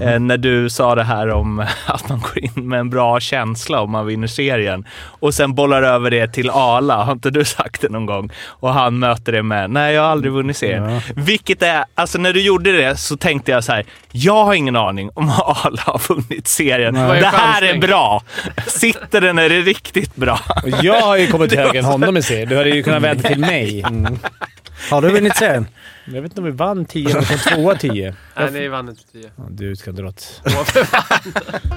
Eh, när du sa det här om att man går in med en bra känsla om man vinner serien och sen bollar över det till Ala. Har inte du sagt det någon gång? Och han möter det med “Nej, jag har aldrig vunnit serien”. Ja. Vilket är, alltså när du gjorde det så tänkte jag så här, jag har ingen aning om Ala har vunnit serien. Nej. Det här är bra! Sitter den är det riktigt bra. Och jag har ju kommit högre än honom i serien. Du hade ju kunnat vänta till mig. Har du vunnit serien? Jag vet inte om vi vann 10 eller kom tvåa 10. Nej, ni vann inte tio. Ja, du ska dra åt...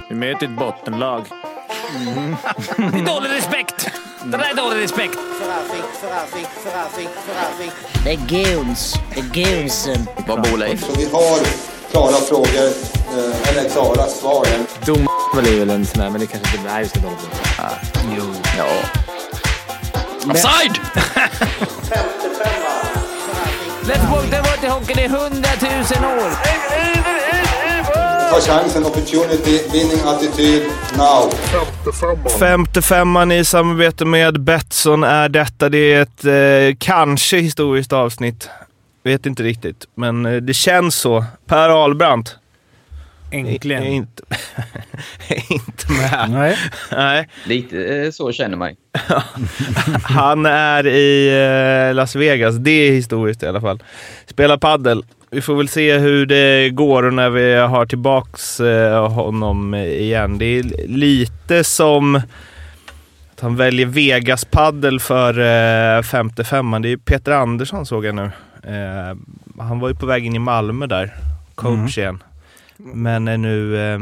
Vi möter ett bottenlag. Det är dålig respekt! Det där är dålig respekt! Det är goons. Det är goonsen. Vad bor Leif? Så vi har klara frågor, eh, eller klara svar. Dom är väl en sån där, men det kanske inte... Nej, vi ska dra åt Jo. Ja. Offside! Let's walk the water hockey, det är hundratusen år! Ta chansen, opportunity, winning attityd, now. Femte femman i samarbete med Betsson är detta. Det är ett eh, kanske historiskt avsnitt. Vet inte riktigt, men eh, det känns så. Per Ahlbrandt. Äntligen. Är inte, är inte med. Nej. Nej. Lite eh, så känner man. Han är i eh, Las Vegas. Det är historiskt i alla fall. Spelar paddel. Vi får väl se hur det går när vi har tillbaks eh, honom igen. Det är lite som att han väljer Vegas paddel för eh, femte femman. Det är Peter Andersson såg jag nu. Han var ju på väg in i Malmö där, coach igen. Men är nu eh,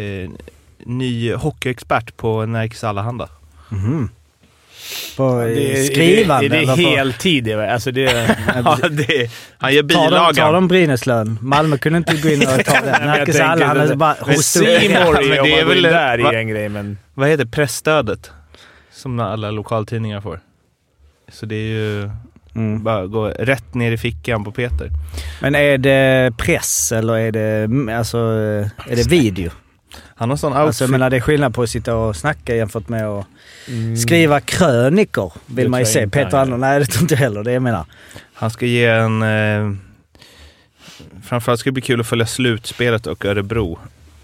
eh, ny hockeyexpert på Närkes Allehanda. Mhm. På Det är, skrivande? Är det, är det heltid? Alltså det... Ja, det, han gör Tar de, tar bilagan. de Brynäslön? Malmö kunde inte gå in och ta den. Det- hade bara upp. Ja, är men det är väl- där va- i en grej, men... Vad heter pressstödet? Som alla lokaltidningar får. Så det är ju Mm. bara gå rätt ner i fickan på Peter. Men är det press eller är det, alltså, är det video? Han har sån outfit. Alltså jag menar det är skillnad på att sitta och snacka jämfört med att skriva krönikor. Vill Det man ju se. inte Peter. Andersson, nej det tror inte jag heller. Det jag menar. Han ska ge en... Eh, framförallt ska det bli kul att följa slutspelet och Örebro.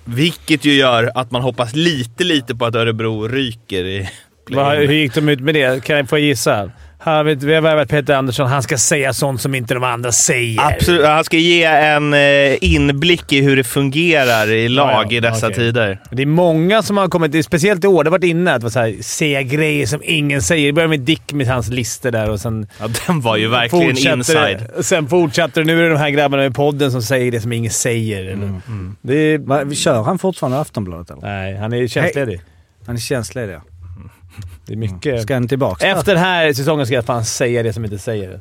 Vilket ju gör att man hoppas lite, lite på att Örebro ryker i Vad, hur gick de ut med det? Kan jag få gissa? Här, har vi, vi har värvat Peter Andersson. Han ska säga sånt som inte de andra säger. Absolut. Han ska ge en eh, inblick i hur det fungerar i lag Ja, ja, i dessa okej. tider. Det är många som har kommit, speciellt i år, det har varit inne att så här, säga grejer som ingen säger. Det började med Dick med hans listor där och sen Ja, den var ju verkligen inside. det. Sen fortsätter det. Nu är det de här grabbarna i podden som säger det som ingen säger. Eller? Det är, Va, kör han fortfarande Aftonbladet eller? nej, han är tjänstledig. Han är tjänstledig ja. Det är mycket... Ska han tillbaka? Efter den här säsongen ska jag fan säga det som inte säger det.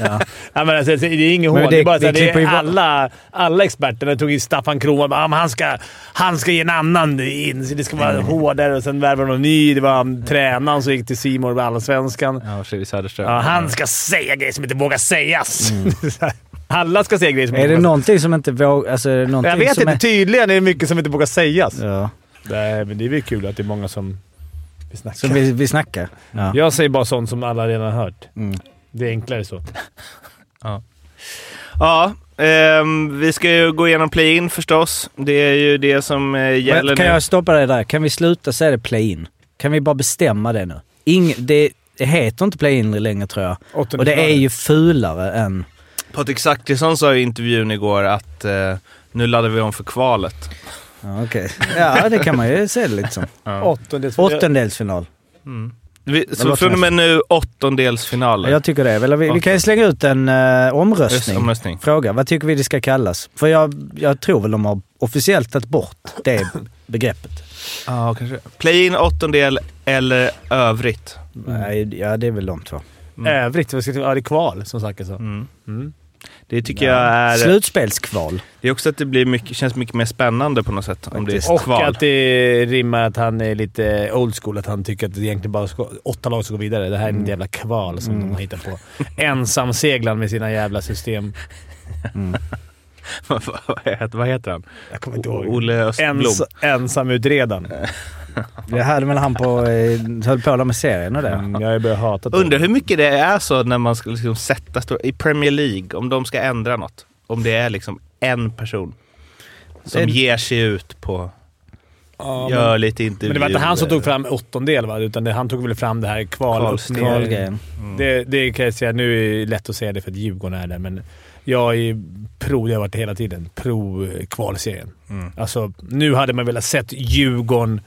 Ja. Ja, men alltså, det är inget hål. det- Det, är bara det det är alla, alla experterna tog in Staffan. Ja, men han, ska, han ska ge en annan in. Så Det ska vara hårdare. Och sen värvade de någon ny. Det var um, tränaren som gick till Simon med Allsvenskan. Ja, Fredrik Söderström. Ja, han ska säga grejer som inte vågar sägas. alla ska säga grejer som Är inte det vågar någonting som inte vågar... Alltså, är det Jag vet som inte. Är... Tydligen är det mycket som inte vågar sägas. Ja. Nej, men det är väl kul att det är många som vill snacka. Som vi, vi snackar? Ja. Jag säger bara sånt som alla redan har hört. Mm. Det är enklare så. Ja, ehm, vi ska ju gå igenom play-in förstås. Det är ju det som eh, gäller Men, kan nu. jag stoppa dig där? Kan vi sluta säga det play-in? Kan vi bara bestämma det nu? Ing, det, det heter inte play-in längre tror jag. Och det är ju fulare än... Patrik Zackrisson sa i intervjun igår att eh, nu laddar vi om för kvalet. Ja, okej. Ja, det kan man ju se det lite som. Åttondels... Åttondelsfinal. Vi, så från och med nu åttondelsfinaler. Ja, jag tycker det. Vi, vi kan ju slänga ut en uh, omröstning. Omröstning. Fråga, vad tycker vi det ska kallas? För jag, jag tror väl de har officiellt tagit bort det begreppet. Ja, kanske. Play-in, åttondel eller övrigt. Nej, ja, det är väl de två. Övrigt, ska jag- ja, det är kval som sagt. Alltså. Mm. Mm. Det tycker jag är... Slutspelskval. Det är också att det blir mycket, känns mycket mer spännande på något sätt om det är Och kval. att det rimmar att han är lite old school. Att han tycker att det egentligen bara ska, åtta lag ska gå vidare. Det här är en jävla kval som de har hittat på. Ensamseglaren med sina jävla system. vad, vad heter, vad heter han? Jag kommer inte ihåg. Olle Östblom. Ens, ensamutredaren. Det hade väl han på, eh, höll på med serien och det. Mm, jag hata det. Undrar hur mycket det är så när man ska liksom sätta stor- i Premier League, om de ska ändra något. Om det är liksom en person. Som Det- ger sig ut på... Ja, gör men, lite intervjuer. men det var inte han som tog fram åttondel, va? utan det, han tog väl fram det här kval. Kvalgrejen. Det, det kan jag säga. Nu är det lätt att säga det för att Djurgården är där, men jag är pro, det har jag varit hela tiden, pro kvalserien. Mm. Alltså, nu hade man velat sett Djurgården,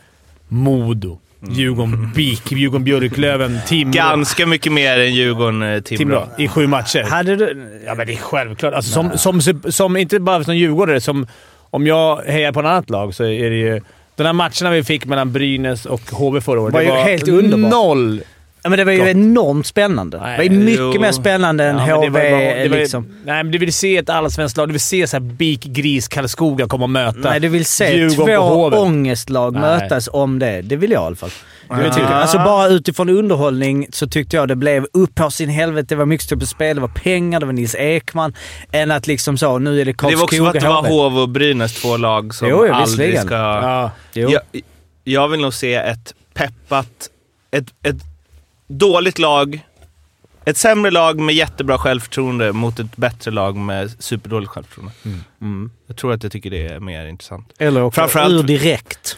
Modo, Mm. Djurgården BIK, Djurgården Björklöven, Timrå. Ganska mycket mer än Djurgården-Timrå. Timrå i sju matcher. Hade du... Ja, men det är självklart. Alltså, som, som, som, inte bara som djurgårdare, som om jag hejar på ett annat lag så är det ju... De här matcherna vi fick mellan Brynäs och HV förra året, Var det ju var helt underbart. noll Ja, men det var ju Gott. enormt spännande. Nej, det var ju mycket jo. mer spännande än Ja, HV. det var- det var- liksom. Nej, men du vill se ett allsvenskt lag. Du vill se så här BIK, Gris, Karlskoga komma och möta Nej, du vill se Djurgården två ångestlag Nej. mötas om det. Det vill jag i alla fall. Ja. Tycker, alltså bara utifrån underhållning så tyckte jag det blev upp på sin helvete. Det var mycket på spel, det var pengar, det var Nils Ekman. Än att liksom så, nu är det Det Karlskoga var också för att det var HV. Och Brynäs, två lag som Jo, jo, aldrig ska... Ja. Jo. Jag, jag vill nog se ett peppat, ett, ett dåligt lag, ett sämre lag med jättebra självförtroende mot ett bättre lag med superdåligt självförtroende. Mm. Jag tror att jag tycker det är mer intressant. Eller också ur direkt.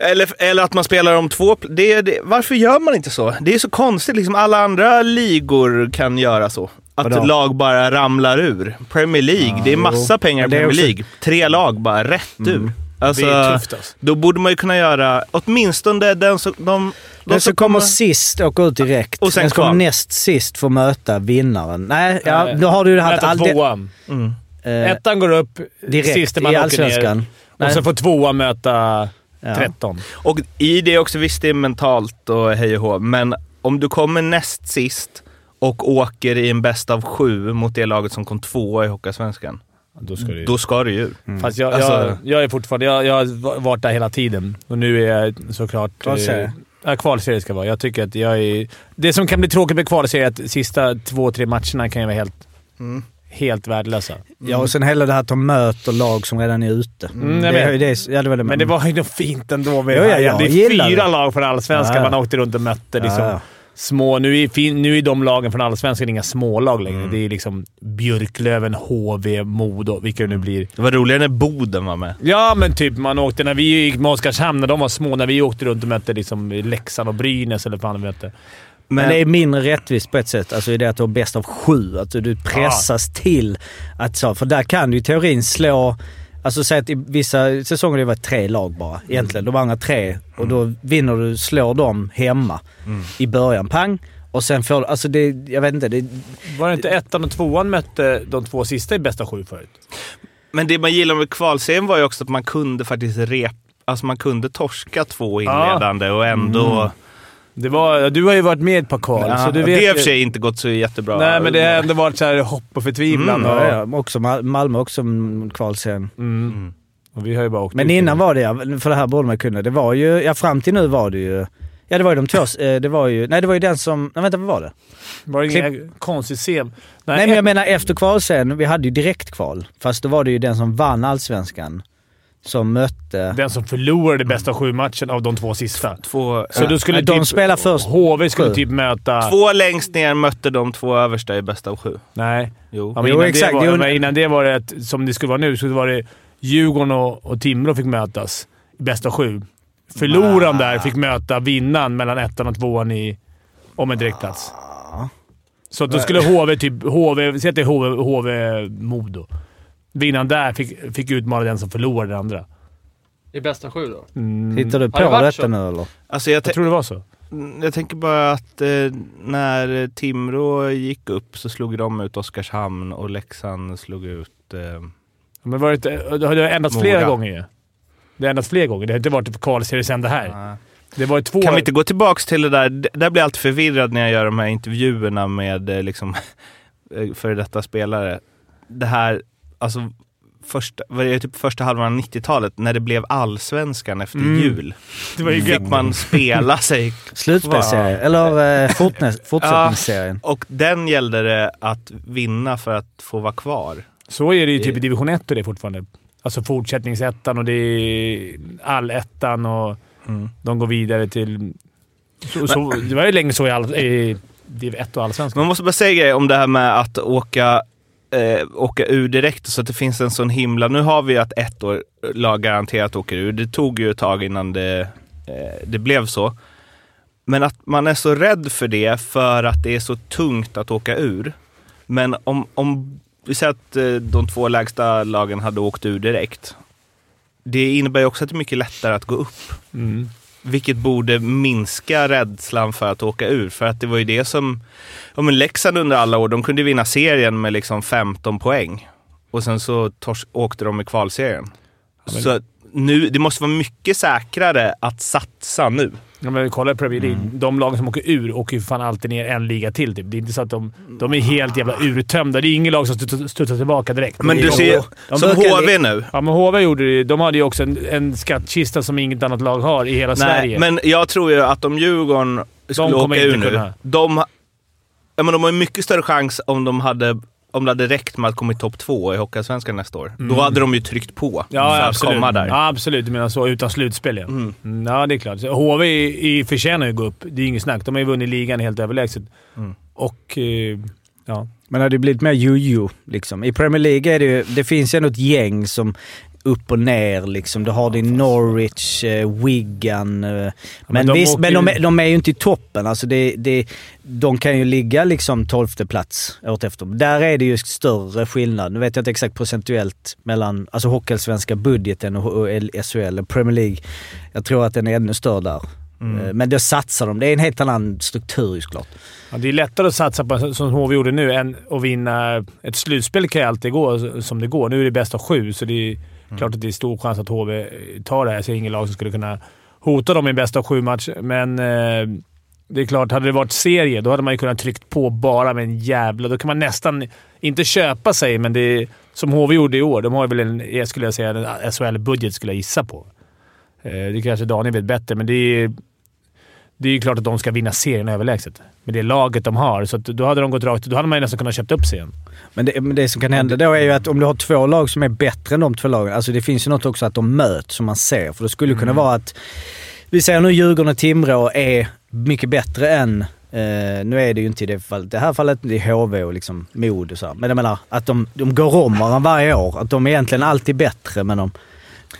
Eller, eller att man spelar om två... Det, det, varför gör man inte så? Det är så konstigt. Liksom alla andra ligor kan göra så. Att Vadå? lag bara ramlar ur. Premier League, det är massa pengar i Premier också- League. Tre lag bara rätt ur. Alltså, Det är tufft alltså. Då borde man ju kunna göra åtminstone den som... De Den som kommer sist åker ut direkt. Och sen Den som kommer näst sist får möta vinnaren. Nej, ja, då har du ju haft Möta all tvåan. Mm. eh, Ettan går upp, direkt sista i man åker ner. Allsvenskan. Och sen får tvåan möta Ja. 13. Och i det också, visst det är mentalt och hej och hå, men om du kommer näst sist och åker i en bäst av sju mot det laget som kom tvåa i Hockeyallsvenskan, Då ska du då ska du ju. Fast jag, Alltså- jag, jag är fortfarande... Jag, jag har varit där hela tiden och nu är jag såklart... Eh, Ja, kvalserie ska vara. Jag tycker att jag är... Det som kan bli tråkigt med kvalserie är att sista två, tre matcherna kan ju vara helt, Mm. helt värdelösa. Ja, och sen hela det här att de möter lag som redan är ute. Mm, det, är det, ja, det var det Men det var ju fint ändå. Med ja, jag det är fyra det. lag från Allsvenskan Ja, ja. man åkte runt och mötte. Liksom, Ja, ja. Små. Nu är, nu är de lagen från Allsvenskan inga smålag längre. Mm. Det är liksom Björklöven, HV, Modo, vilka det nu blir. Det var roligare när Boden var med. Ja, men typ man åkte när vi gick med Oskarshamn, när de var små, när vi åkte runt och mötte liksom Leksand och Brynäs eller vad fan vi mötte. Men, det är mindre rättvist på ett sätt. Alltså i det att du har bäst av sju. Att du pressas till att så. För där kan du i teorin slå... Alltså säg att i vissa säsonger det varit tre lag bara egentligen. De andra tre. Och då vinner du, slår dem hemma i början. Pang! Och sen får du... Alltså det... Jag vet inte. Det, Var det inte ettan och tvåan mötte de två sista i bästa sju förut? Men det man gillar med kvalserien var ju också att man kunde faktiskt rep... Alltså man kunde torska två inledande och ändå... Det var, du har ju varit med i ett par kval, Ja, så du det vet har i och för sig inte gått så jättebra. Nej, men det har ändå varit så här hopp och förtvivlan. Mm, och, ja, ja, också Mal- Malmö också mm, kvalserien. Mm. och vi har ju bara åkt Men innan nu. var det, ja, för det här borde man kunna. Det var ju... Ja, fram till nu var det ju... Ja, det var ju de två... eh, Det var ju... Nej, det var ju den som... Nej, vänta, vad var det? Var det inga konstigt sev? Nej, men jag menar efter kvalserien. Vi hade ju direktkval. Fast då var det ju den som vann allsvenskan som mötte... Den som förlorade bästa sju matchen av de två sista. Två, Så då skulle Nej, de typ spelar först HV skulle sju. typ möta... två längst ner mötte de två översta i bästa av sju. Nej. Jo. Ja, men Jo, innan, exakt. Det var, innan det var det, ett, som det skulle vara nu, så var det Djurgården och, och Timrå fick mötas i bästa sju. Förloraren där fick möta vinnaren mellan ettan och tvåan i, om en direktplats. Så att då skulle HV typ... HV, säg att det är HV, HV Modo. Vinnaren där fick, fick utmana den som förlorade den andra. I bästa sju då? Mm, Hittar du på detta så? nu eller? Alltså jag, jag tror det var så. jag tänker bara att eh, när Timrå gick upp så slog de ut Oskarshamn och Leksand slog ut... Eh, Men var det, inte, det har ändrats Mora. flera gånger ju. Det har ändrats flera gånger. Det har inte varit kvalserie sen det här. Det var två... Kan vi inte gå tillbaks till det där? Där blir jag alltid förvirrad när jag gör de här intervjuerna med eh, liksom, eh, före detta spelare. Det här, alltså första, var det typ första halvan av 90-talet när det blev allsvenskan efter Mm. jul. Det var ju Fick gött. man spela sig Slutspelsserie. Eller eh, fortsättningsserien. och den gällde det att vinna för att få vara kvar. Så är det ju typ i division 1 och det fortfarande. Alltså fortsättningsettan och det är allettan och Mm. de går vidare till... Så, så, det var ju länge så i, all, i div 1 och allsvenskan. Man måste bara säga om det här med att åka eh, åka ur direkt så att det finns en sån himla... Nu har vi att ett år eh, lag garanterat åker ur. Det tog ju ett tag innan det, eh, det blev så. Men att man är så rädd för det för att det är så tungt att åka ur. Men om, om vi säger att eh, de två lägsta lagen hade åkt ur direkt. Det innebär ju också att det är mycket lättare att gå upp. Mm. Vilket borde minska rädslan för att åka ur. För att det var ju det som... Ja, men Leksand under alla år, de kunde vinna serien med liksom 15 poäng. Och sen så tors- åkte de i kvalserien. men- Så nu, det måste vara mycket säkrare att satsa nu. Ja, men kolla på Premier League. Mm. De lagen som åker ur åker ju fan alltid ner en liga till. Typ. Det är inte så att de, de är helt jävla urtömda. Det är ingen lag som studsar tillbaka direkt. Men De- du ser, de som HV nu. Ja, men HV gjorde det. De hade ju också en, en skattkista som inget annat lag har i hela Sverige. Nej, men jag tror ju att om Djurgården skulle kommer åka ur inte nu, kunna. de, ja, men de har ju mycket större chans om de hade om det hade räckt med att komma i topp två i Hockeyallsvenskan nästa år. Då hade de ju tryckt på Mm. Ja, för att absolut. komma där. Ja, absolut. Du menar så. Utan slutspel, ja. Mm. Mm, Ja, det är klart. Så HV i, i förtjänar ju att gå upp. Det är inget snack. De har ju vunnit ligan helt överlägset. Mm. Och... Eh, ja. Men det hade ju blivit mer jojo liksom. I Premier League är det ju, det finns ju ändå ett gäng som upp och ner liksom. Du har din Norwich, eh, Wigan. Eh, men men de visst, men de, är- de är ju inte i toppen. Alltså det, det, de kan ju ligga liksom 12 plats året efter. Där är det ju större skillnad. Nu vet jag inte exakt procentuellt mellan alltså Hockeyallsvenska budgeten och, och SHL. Premier League, jag tror att den är ännu större där. Mm. Eh, Men då satsar de. Det är en helt annan struktur ju såklart. Ja, det är lättare att satsa på, som HV gjorde nu, än att vinna... Ett slutspel kan ju alltid gå som det går. Nu är det bäst av sju, så det är Mm. klart att det är stor chans att HV tar det här. Jag ser ingen lag som skulle kunna hota dem i en bäst av sju-match, men eh, det är klart, hade det varit serie, då hade man ju kunnat tryckt på bara med en jävla... Då kan man nästan, inte köpa sig, men det är som HV gjorde i år. De har väl en, jag säga, en SHL-budget skulle jag gissa på. Eh, det kanske Daniel vet bättre, men det är det är ju klart att de ska vinna serien överlägset. Med det laget de har. Så då hade de gått rakt Då hade man ju nästan kunnat köpt upp serien. Men det, men det som kan hända då är ju att om du har två lag som är bättre än de två lagen, alltså det finns ju något också att de möts som man ser. För det skulle kunna vara att, vi säger nu Djurgården och Timrå är mycket bättre än, eh, nu är det ju inte i det, fallet, det här fallet det är HV och liksom Mod och så här. Men jag menar att de, de går om varandra varje år. Att de är egentligen alltid bättre men de...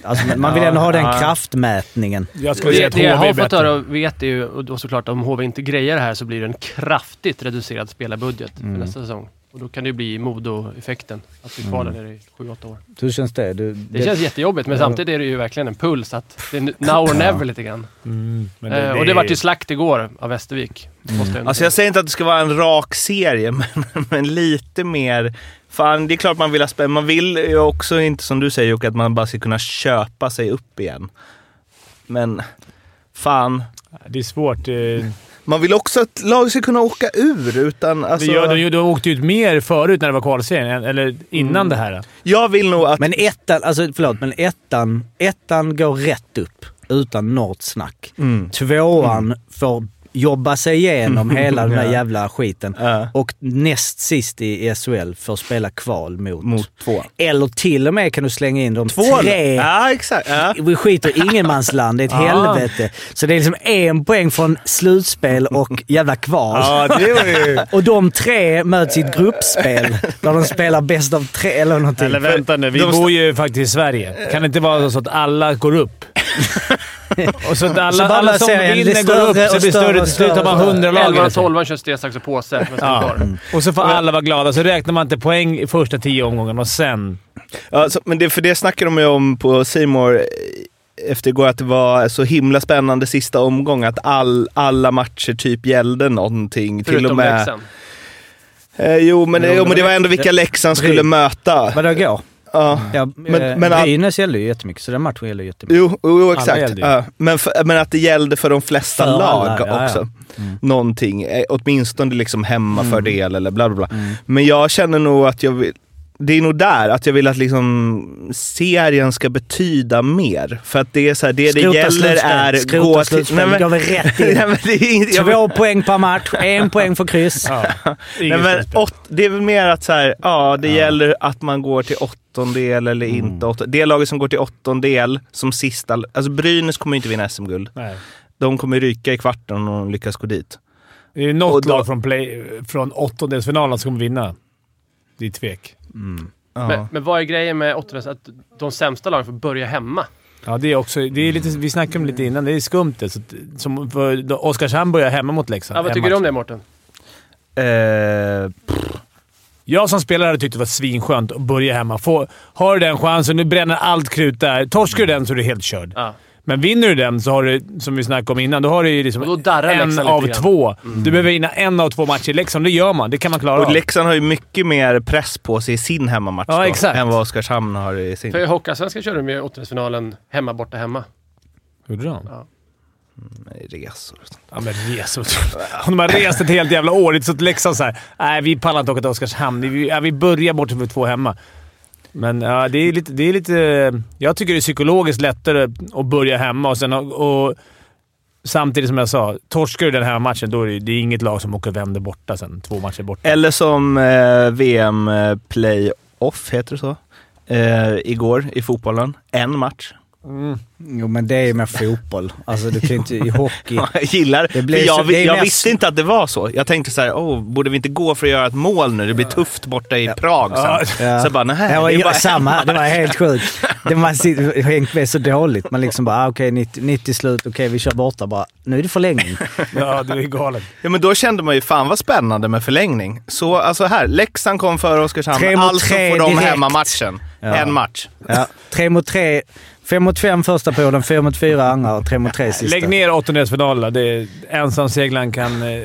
Alltså man vill ändå ha den kraftmätningen. Jag skulle säga Det, att det jag HV är har fått höra och vet är ju, och såklart om HV inte grejer det här så blir det en kraftigt reducerad spelarbudget för nästa säsong. Och då kan det ju bli Modo-effekten. Att bli kvar där nere i 7-8 år. Hur känns det? Du, Det känns jättejobbigt, men samtidigt är det ju verkligen en puls att det är now or never lite grann. Mm, men eh, och det vart ju slakt igår av Västervik. Måste jag Alltså jag säger inte att det ska vara en rak serie, men, men lite mer... Fan, det är klart man vill ha. Man vill ju också inte, som du säger Jocke, att man bara ska kunna köpa sig upp igen. Men fan, Det är svårt. eh, man vill också att lag ska kunna åka ur utan... Alltså, det gör, de, de åkte ut mer förut när det var kvalserien, eller innan Mm. det här. Jag vill nog att... Men ettan, alltså förlåt, men ettan, ettan går rätt upp utan något snack. Mm. Tvåan får jobba sig igenom hela den där Ja. jävla skiten. Ja. Och näst sist i SHL får spela kval mot. Mot två. Eller till och med kan du slänga in de Två? tre. Ja, exakt. Ja. Vi skiter i ingenmansland, det är ett Ah. helvete. Så det är liksom en poäng från slutspel och jävla kval. ja, det var ju... Och de tre möts i ett gruppspel där de spelar bäst av tre eller någonting. Eller vänta nu, vi de- bor ju faktiskt i Sverige. Kan det inte vara så att alla går upp? och så att alla, Så alla som vinner går upp, större så och blir större Till slut har man större. 100 lag. 11 eller och så. 12 kör sten, sax och påse. Ja. kvar. Och så får alla vara glada, så räknar man inte poäng i första tio omgångarna och sen... Ja, så, men det, för det snackade de ju om på Simor efter igår, att det var så himla spännande sista omgång. Att all, alla matcher typ gällde någonting. till och Förutom med... Leksand. Eh, jo, men, Jo, men det var ändå vilka Leksand skulle Bry- möta. Vadå går? Ja. Ja, Men- men, men Brynäs gäller ju jättemycket, så den matchen gäller ju jättemycket. Jo, jo, exakt. gällde. Ja. Men, för, men att det gällde för de flesta För lag alla, ja, ja. också. Någonting. Eh, åtminstone liksom hemmafördel Mm. eller bla bla bla. Men jag känner nog att jag vill... Det är nog där, att jag vill att liksom serien ska betyda mer. För att det är så här, det det Skrota gäller slutspel. är... Skrota slutspel. Det går väl rätt in. Nej, men det är inte, jag vill- Två poäng per match, en poäng för kryss. Ja, Nej, men åt, det är väl mer att så här, ja, det gäller att man går till åttondel eller Mm. inte. Åt, det laget som går till åttondel som sista... Alltså Brynäs kommer inte vinna SM-guld. Nej. De kommer ryka i kvarten om de lyckas gå dit. Det är något Och då- lag från, play, från åttondelsfinalen som kommer vinna. Det är tvek. Ja. Men, men vad är grejen med Otternäs? Att de sämsta lagen får börja hemma? Ja, det är också... Det är lite, vi snackade om det lite innan. Det är skumt det. Så att, som för, då Oskarshamn börjar hemma mot Leksand. Ja, vad tycker Hemma. du om det Mårten? Eh, Jag som spelare hade tyckt det var svinskönt att börja hemma. Få, har du den chansen, nu bränner allt krut där. Torskar du den så är du helt körd. Ja. Men vinner du den, så har du, som vi snackade om innan, då har du ju liksom då en av två. Du behöver vinna en av två matcher i Leksand. Det gör man. Det kan man klara och av. Leksand har ju mycket mer press på sig i sin hemmamatch Ja, då, än vad Oskarshamn har i sin. För i Hockeyallsvenskan körde de ju Otternäsfinalen hemma, borta, hemma. Gjorde de? Resor och sånt. Ja, men resor. Om de har rest ett helt jävla år. Det är så att Leksand såhär, nej vi pallar inte åka till Oskarshamn. Vi, ja, vi börjar bort med två hemma. Men ja, det är, lite, det är lite... Jag tycker det är psykologiskt lättare att börja hemma och sen... Och, samtidigt som jag sa, torskar du den här matchen då är det, det är inget lag som åker och vänder borta sen. Två matcher borta. Eller som eh, VM-playoff, eh, heter det så? Eh, igår i fotbollen. En match. Jo, men det är ju med fotboll. Alltså, du kan ju inte... I hockey... Jag gillar Det blir för jag, så- det är jag mest- visste inte att det var så. Jag tänkte så här, oh, borde vi inte gå för att göra ett mål nu? Det blir tufft borta i Prag sen. Ja. Så jag bara, nej. Det var det bara samma här. Det var helt sjukt. Det var sitter- hängt med så dåligt. Man liksom bara, ah, okej, 90, 90 slut, okej, vi kör borta bara. Nu är det förlängning. Ja, du är galen. Ja, men då kände man ju fan vad spännande med förlängning. Så alltså här, Leksand kom före Oskarshamn, Tre mot alltså tre får de direkt. hemmamatchen. Ja. En match. Ja, tre mot tre. Fem mot fem första perioden, fyra mot fyra andra och tre mot tre sista. Lägg ner åttondelsfinalerna. Det är ensamseglaren kan, eh,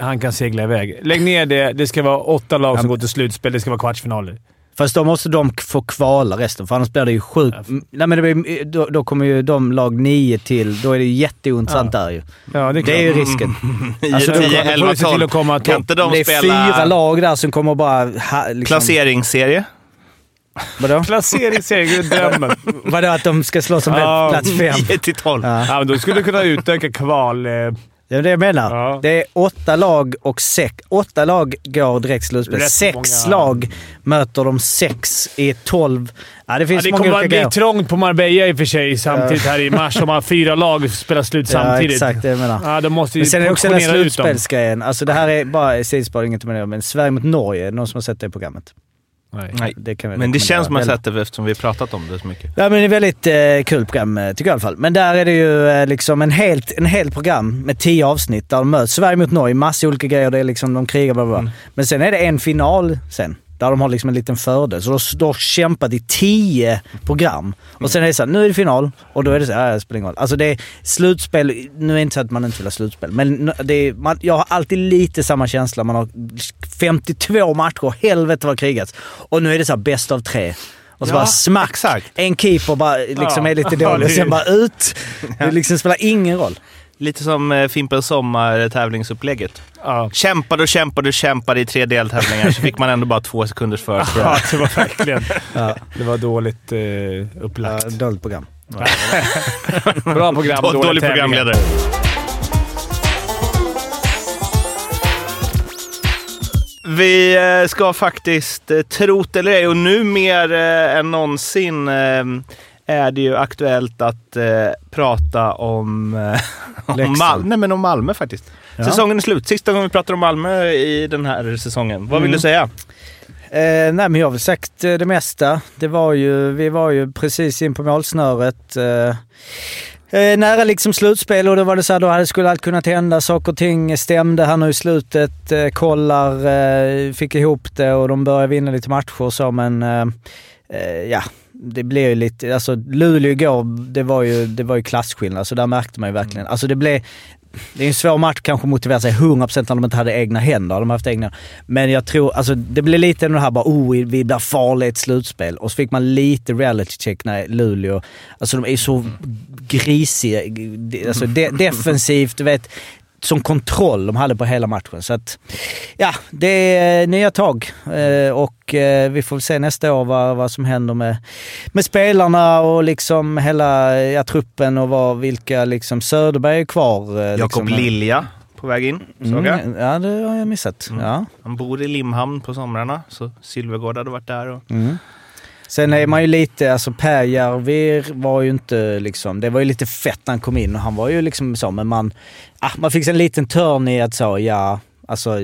han kan segla iväg. Lägg ner det. Det ska vara åtta lag som går till slutspel. Det ska vara kvartsfinaler. Fast då måste de få kvala resten, för annars blir det ju sjukt. Nej, men det blir, då, då kommer ju de lag nio till. Då är det ju jätteointressant där ju. Ja, det är, Det är ju risken. Alltså, då 10, då får 11, du se till 12. att komma Kan inte de det är spela fyra lag där som kommer bara... Ha, liksom, placeringsserie? Vadå? Placeringsseger är drömmen. Vadå att de ska slåss om Ja. plats fem? 10 till 12. Ja. Ja, men då skulle du kunna utöka kval... Eh, Det är det jag menar. Ja. Det är åtta lag och sex... Åtta lag går direkt slutspel. Rätt Sex många. lag möter de sex i tolv. Ja, det ja, finns det många kommer att bli grejer. trångt på Marbella i och för sig samtidigt här i mars om man har fyra lag spelar slut Ja, samtidigt. exakt det jag menar. Ja, de måste ju Men sen är det också den här slutspelsgrejen. Alltså det här är bara sidospår, inget med det men Sverige mot Norge. Någon som har sett det programmet? Nej. Nej. Det kan vi Men det känns som att man sett det eftersom vi har pratat om det så mycket. Ja, men det är väldigt eh, kul program eh, tycker jag i alla fall. Men där är det ju eh, liksom en helt, en helt program med tio avsnitt där de möts. Sverige mot Norge, massa olika grejer. Det är liksom, de krigar bla bla. bla. Men sen är det en final sen. Där de har liksom en liten fördel. Så de har kämpat i tio program. Och sen är det så här, nu är det final. Och då är det så här, ja, det spelar ingen roll. Alltså det är slutspel. Nu är det inte så att man inte vill ha slutspel. Men det är, man, jag har alltid lite samma känsla. Man har 52 matcher, helvete vad krigats. Och nu är det så här bäst av tre. Och så Ja, bara smack. exakt. En keeper bara liksom Ja. är lite dålig och sen bara ut. Det liksom spelar ingen roll. Lite som eh, Fimpens Sommar-tävlingsupplägget. Ja. Kämpade och kämpade och kämpade i tre deltävlingar så fick man ändå bara två sekunders försprång. ja, det var verkligen... Ja. Det var dåligt eh, upplagt. dåligt program. Bra program, Då- dålig Dålig programledare. Vi eh, ska faktiskt, eh, trot eller ej, och nu mer än någonsin eh, är det ju aktuellt att eh, prata om, eh, om. Malmö, nej, men om Malmö faktiskt. Ja. Säsongen är slut. Sista gången vi pratar om Malmö i den här säsongen. Vad vill Mm. du säga? Eh, nej men jag har väl sagt eh, det mesta. Det var ju, vi var ju precis in på målsnöret. Eh, eh, nära liksom slutspel och då var det så här, då hade, skulle allt kunnat hända. Saker och ting stämde här nu i slutet. Eh, kollar eh, fick ihop det och de började vinna lite matcher och så men ja, det blev ju lite, alltså Luleå igår, det var ju, det var ju klasskillnad. Så där märkte man ju verkligen. Alltså det blev, det är en svår match kanske att motivera sig 100% när de inte hade egna händer. De haft egna. Men jag tror, alltså det blev lite det här bara oh, vi blir farliga i ett slutspel. Och så fick man lite reality check när Luleå, alltså de är så grisiga. Alltså de, defensivt, du vet. Som kontroll de hade på hela matchen. Så att, ja, det är nya tag. Eh, och eh, vi får se nästa år vad, vad som händer med, med spelarna och liksom hela ja, truppen och vad, vilka liksom, Söderberg är kvar. eh, Jakob liksom. Lilja på väg in, såg jag. Mm, ja, det har jag missat. Mm. Ja. Han bor i Limhamn på somrarna, så Sylvegård hade varit där. Och... Mm. Sen är man ju lite, alltså Per Järvir var ju inte liksom, det var ju lite fett när han kom in och han var ju liksom så, men man, ah, man fick en liten törn i att så, ja, Alltså,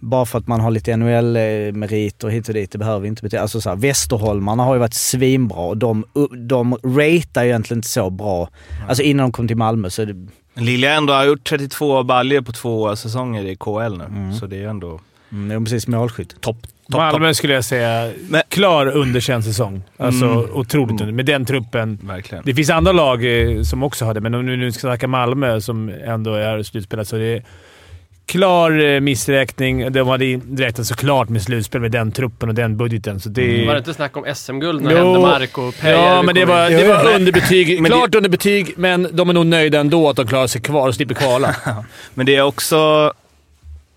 bara för att man har lite NHL-meriter hit och dit, det behöver inte betyda... Alltså så här, Västerholmarna har ju varit svinbra och de, de ratear ju egentligen inte så bra. Alltså innan de kom till Malmö så är det... Lilja ändå har gjort 32 baljor på två säsonger i KL nu, Mm. så det är ändå Mm, precis målskytt. topp. Top, Malmö skulle jag säga, Men- klar underkänd säsong. Alltså Mm. otroligt Mm. under. Med den truppen. Verkligen. Det finns andra lag eh, som också har det, men om vi nu ska snacka Malmö som ändå är slutspelat så det är klar eh, missräkning. De hade räknat såklart med slutspel med den truppen och den budgeten. Så det Var det inte snack om SM-guld när. Händemark och Peja Ja, men det var, det var underbetyg. Det- Klart underbetyg, men de är nog nöjda ändå att de klarar sig kvar och slipper kvala. Men det är också...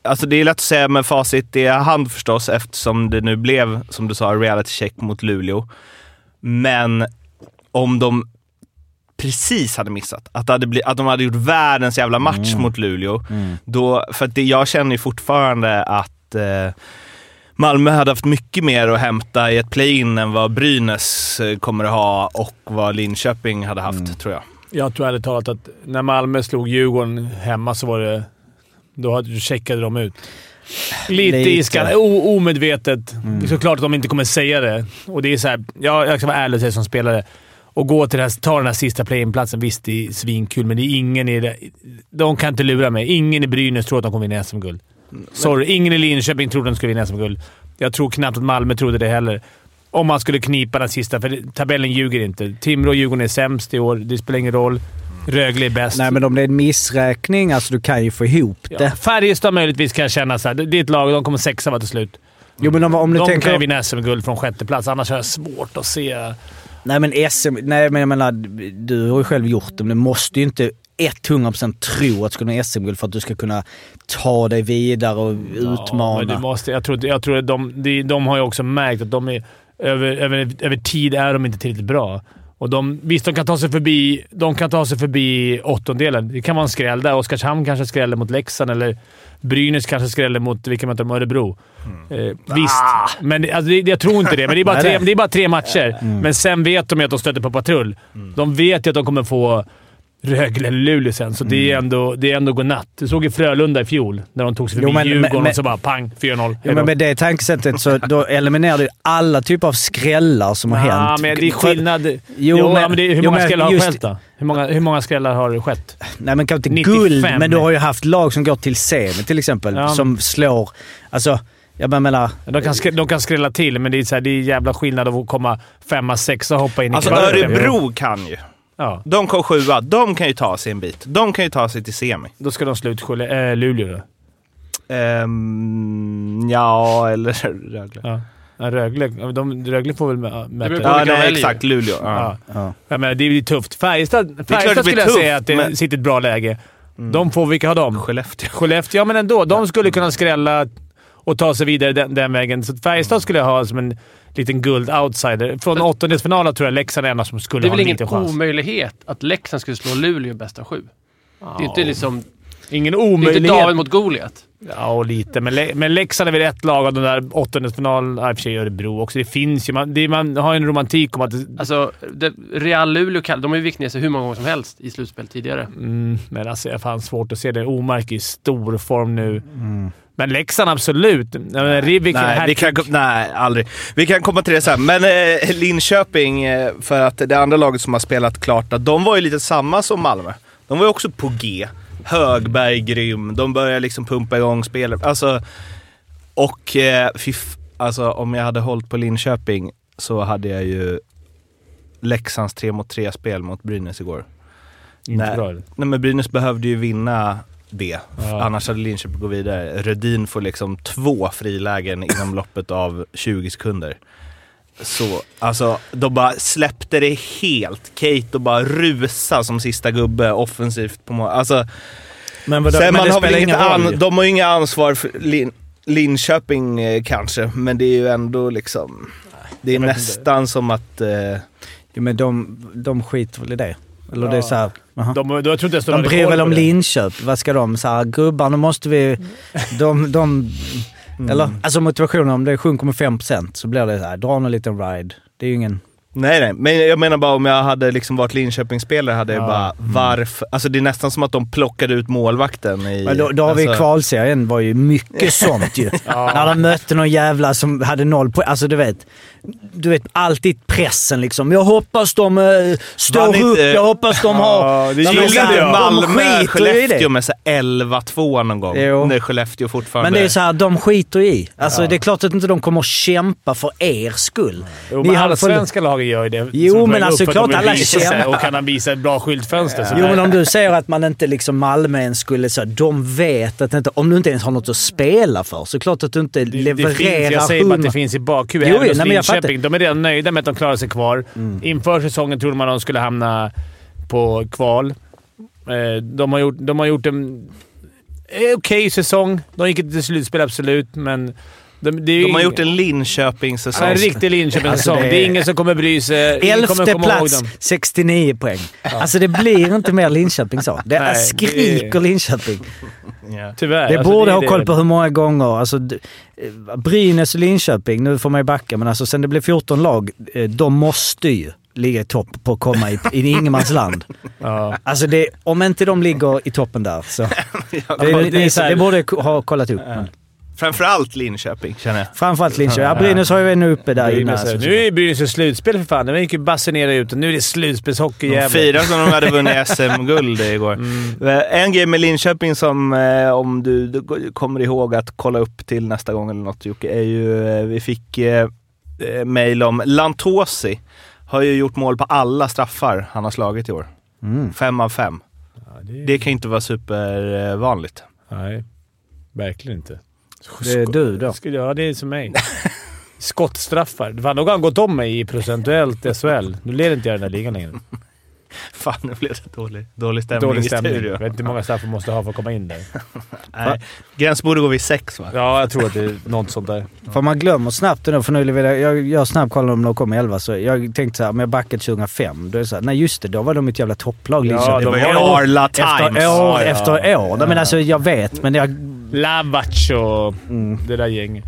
Alltså det är lätt att säga med facit i hand förstås eftersom det nu blev, som du sa, reality check mot Luleå. Men om de precis hade missat, att, hade bli, att de hade gjort världens jävla match mot Luleå, då, för att det, jag känner ju fortfarande att eh, Malmö hade haft mycket mer att hämta i ett play-in än vad Brynäs eh, kommer att ha och vad Linköping hade haft, tror jag. Jag tror ärligt talat att när Malmö slog Djurgården hemma så var det... Då checkade de ut. Lite, Lite. iskallt. O- Omedvetet. Det är såklart att de inte kommer säga det. Och det är så här, ja, jag ska vara ärlig och säga som spelare. Och gå till den här, ta den här sista play-in-platsen. Visst, det är svinkul, men det är ingen i det. De kan inte lura mig. Ingen i Brynäs tror att de kommer vinna SM-guld. Sorry, ingen i Linköping trodde att de skulle vinna SM-guld. Jag tror knappt att Malmö trodde det heller. Om man skulle knipa den sista, för det- tabellen ljuger inte. Timrå och Djurgården är sämst i år. Det spelar ingen roll. Rögle är bäst. Nej men om det är en missräkning, alltså du kan ju få ihop Ja, det. Färjestad möjligtvis kan jag känna så här. Det är ett lag de kommer sexa va till slut. Jo men om, om du de tänker... kan ju vinna SM-guld från sjätte plats. annars har jag svårt att se... Nej men SM, nej men jag menar, du har ju själv gjort det, men du måste ju inte 100% tro att du ska vinna SM-guld för att du ska kunna ta dig vidare och Ja, men utmana. du måste, jag tror, jag tror att de, de, de har ju också märkt att de är, över, över, över tid är de inte tillräckligt bra. Och de, visst, de kan ta sig förbi, de kan ta sig förbi åttondelen. Det kan vara en skräll där. Oskarshamn kanske skräller mot Leksand eller Brynäs kanske skräller mot, vilka möter de? Örebro. Eh, visst, men det- alltså, det, jag tror inte det. Men det är bara tre, det är bara tre matcher. Men sen vet de ju att de stöter på patrull. De vet ju att de kommer få Rögle eller Luleå sen, så det är ändå, det är ändå godnatt. Du såg ju Frölunda i fjol, när de tog sig Jo, förbi men- Djurgården men- och så bara pang, 4-0. Ja, men med det tankesättet så då eliminerar du alla typer av skrällar som har Ja, hänt. men det är skillnad. Jo, Jo, men- men, det, hur jo, många skrällar har just- skett då? Hur många, hur många skrällar har skett? Nej men kanske inte 95. guld, men du har ju haft lag som går till semi till exempel, Ja. som slår... Alltså, jag menar... De kan, skrä, de kan skrälla till, men det är, så här, det är jävla skillnad att komma femma, sexa och hoppa in i Alltså. Örebro kan ju. Ja, De kom sjua. De kan ju ta sig en bit. De kan ju ta sig till semi. då ska de slå ut Skelle- äh, Luleå då. Um, ja, eller Rögle. Ja. Ja, Rögle, de, Rögle får väl mä- möta... beror på Ja, vilka nej, väljer. exakt. Luleå. Ja. Ja. Ja. Jag menar, det är ju tufft. Färjestad, klart Färjestad det blir skulle jag tufft, säga att det men- sitter i ett bra läge. De får, vilka har de? Skellefteå. Skellefteå, ja men ändå. De skulle kunna skrälla och ta sig vidare den, den vägen. Så Färjestad skulle jag ha som en liten guld-outsider. Från åttondelsfinalen tror jag Leksand är enda som skulle Det är ha väl en ingen liten chans. omöjlighet att Leksand skulle slå Luleå i bästa sju? Det är inte liksom... Ingen Det är inte omöjlighet. David mot Goliat. Ja, och lite. Men, Le- men Leksand är väl ett lag av de där åttondelsfinalen. Ja, i och för sig Örebro också. Det finns ju. Man, det, man har en romantik om att... Det, Alltså, det, Real Luleå, de har ju vikt ner sig hur många gånger som helst i slutspel tidigare. mm, men alltså, jag fan svårt att se det. Omark i stor form nu. Men Leksand absolut. Rivik, Nej, vi kan, nej, aldrig. Vi kan komma till det sen. Men eh, Linköping, eh, för att det andra laget som har spelat klart, att de var ju lite samma som Malmö. De var ju också på G. Högberg grym. De började liksom pumpa igång spelet. Alltså, och eh, fy f- alltså, om jag hade hållit på Linköping så hade jag ju Leksands 3 mot 3-spel mot Brynäs igår. Inte Nej. bra. Nej men Brynäs behövde ju vinna det. Ja. Annars hade Linköping gått vidare. Rödin får liksom två frilägen inom loppet av 20 sekunder. Så, alltså, de bara släppte det helt. Kate och bara rusa som sista gubbe offensivt på mål. Alltså, Men, vadå, sen men man det har väl spelar inget an. De har ju inga ansvar för Lin, Linköping eh, kanske, men det är ju ändå liksom... Det är vet inte. nästan som att... Eh, Jo, men de, de skiter väl i det. Eller Ja. det är så här, aha. De, de, jag tror inte ens De bryr väl om det. Linköp. Vad ska de? Så här, gubbar, nu måste vi... De... de Mm. Eller, alltså motivationen, om det sjunker med 5% så blir det så här, dra en liten ride. Det är ju ingen... Nej, nej. Men jag menar bara om jag hade liksom varit Linköpingsspelare hade jag Ja. bara varför? Alltså det är nästan som att de plockade ut målvakten i... Men då, då har vi alltså, kvalserien var ju mycket sånt ju. När de mötte någon jävla som hade noll poäng. Alltså du vet, du vet alltid pressen liksom. Jag hoppas de uh, står Vann upp, inte- jag hoppas de har... Ja, det De gillade jag. Malmö, Skellefteå med så här 11-2 någon gång. Jo. När Skellefteå fortfarande... Men det är så här, de skiter i. Alltså det är klart att inte de kommer att kämpa för er skull. Jo, Ni men hade alla lagen gör ju det. Jo, men alltså klart alla kämpar. Och kan han visa ett bra skyltfönster så Jo, men om du säger att man inte liksom Malmö ens skulle... Så de vet att inte... Om du inte ens har något att spela för så det klart att du inte Det, det levererar finns, jag säger bara att det 100. finns i bakhuvudet. Jo, hos nej, men jag fattar. Mm. De är redan nöjda med att de klarar sig kvar. Inför säsongen trodde man att de skulle hamna på kval. Eh, De har gjort, de har gjort en eh, okej säsong. De gick inte till slutspel, absolut, men... De, det är ju De har gjort en Linköping-säsong. Ja, en riktig Linköpingssäsong. Alltså, det det, är- ingen som kommer bry sig. Elfte plats, dem. 69 poäng. Alltså det blir inte mer Linköping så. Det Nej, är skriker det- Linköping. Ja. Tyvärr. Det Alltså, borde är ha det. koll på hur många gånger. Alltså, Brynäs och Linköping, nu får man ju backa, men alltså sen det blev 14 lag, eh, de måste ju ligga i topp på att komma i, i ingenmansland. Ja. Alltså det, om inte de ligger i toppen där så... Det, men det, det är så här- det borde ha kollat upp. Men Framförallt Linköping, känner jag. framförallt Linköping. Ja, Brynäs har ju ännu uppe där innan. Brynäs, Alltså, nu är Brynäs i slutspel för fan. De gick ju basunera ut och nu är det slutspelshockey De jävlar. firar som de hade vunnit SM-guld igår. Eh, En grej med Linköping som, eh, om du, du kommer ihåg att kolla upp till nästa gång eller något Jocke, är ju, eh, vi fick eh, mail om Lantosi. Har ju gjort mål på alla straffar han har slagit i år. Mm. Fem av fem. Ja, det, Det kan ju inte vara supervanligt. Nej, verkligen inte. Det är du då. Skulle- Ja, det är som mig. Skottstraffar. Fan, då har han gått om mig i procentuellt SHL. Nu leder inte jag den här ligan längre. Fan, nu blev det dålig, dålig stämning Dålig i stämning. Jag studion. vet inte hur många straffar man måste ha för att komma in där. Nej. Gräns borde gå vid sex va? Ja, jag tror att det är något sånt där. För man glömmer snabbt ändå, för nu vill jag, jag gör snabbkollen om de kom i 11, så jag tänkte så här, om jag backade 2005, då är det så här, nej just det, då var de ett jävla topplag Ja, Linköping. de Det var ju Arla efter Times. år Ja, ja. efter år. Men alltså jag vet, men jag... Lavac och Mm. det där gänget.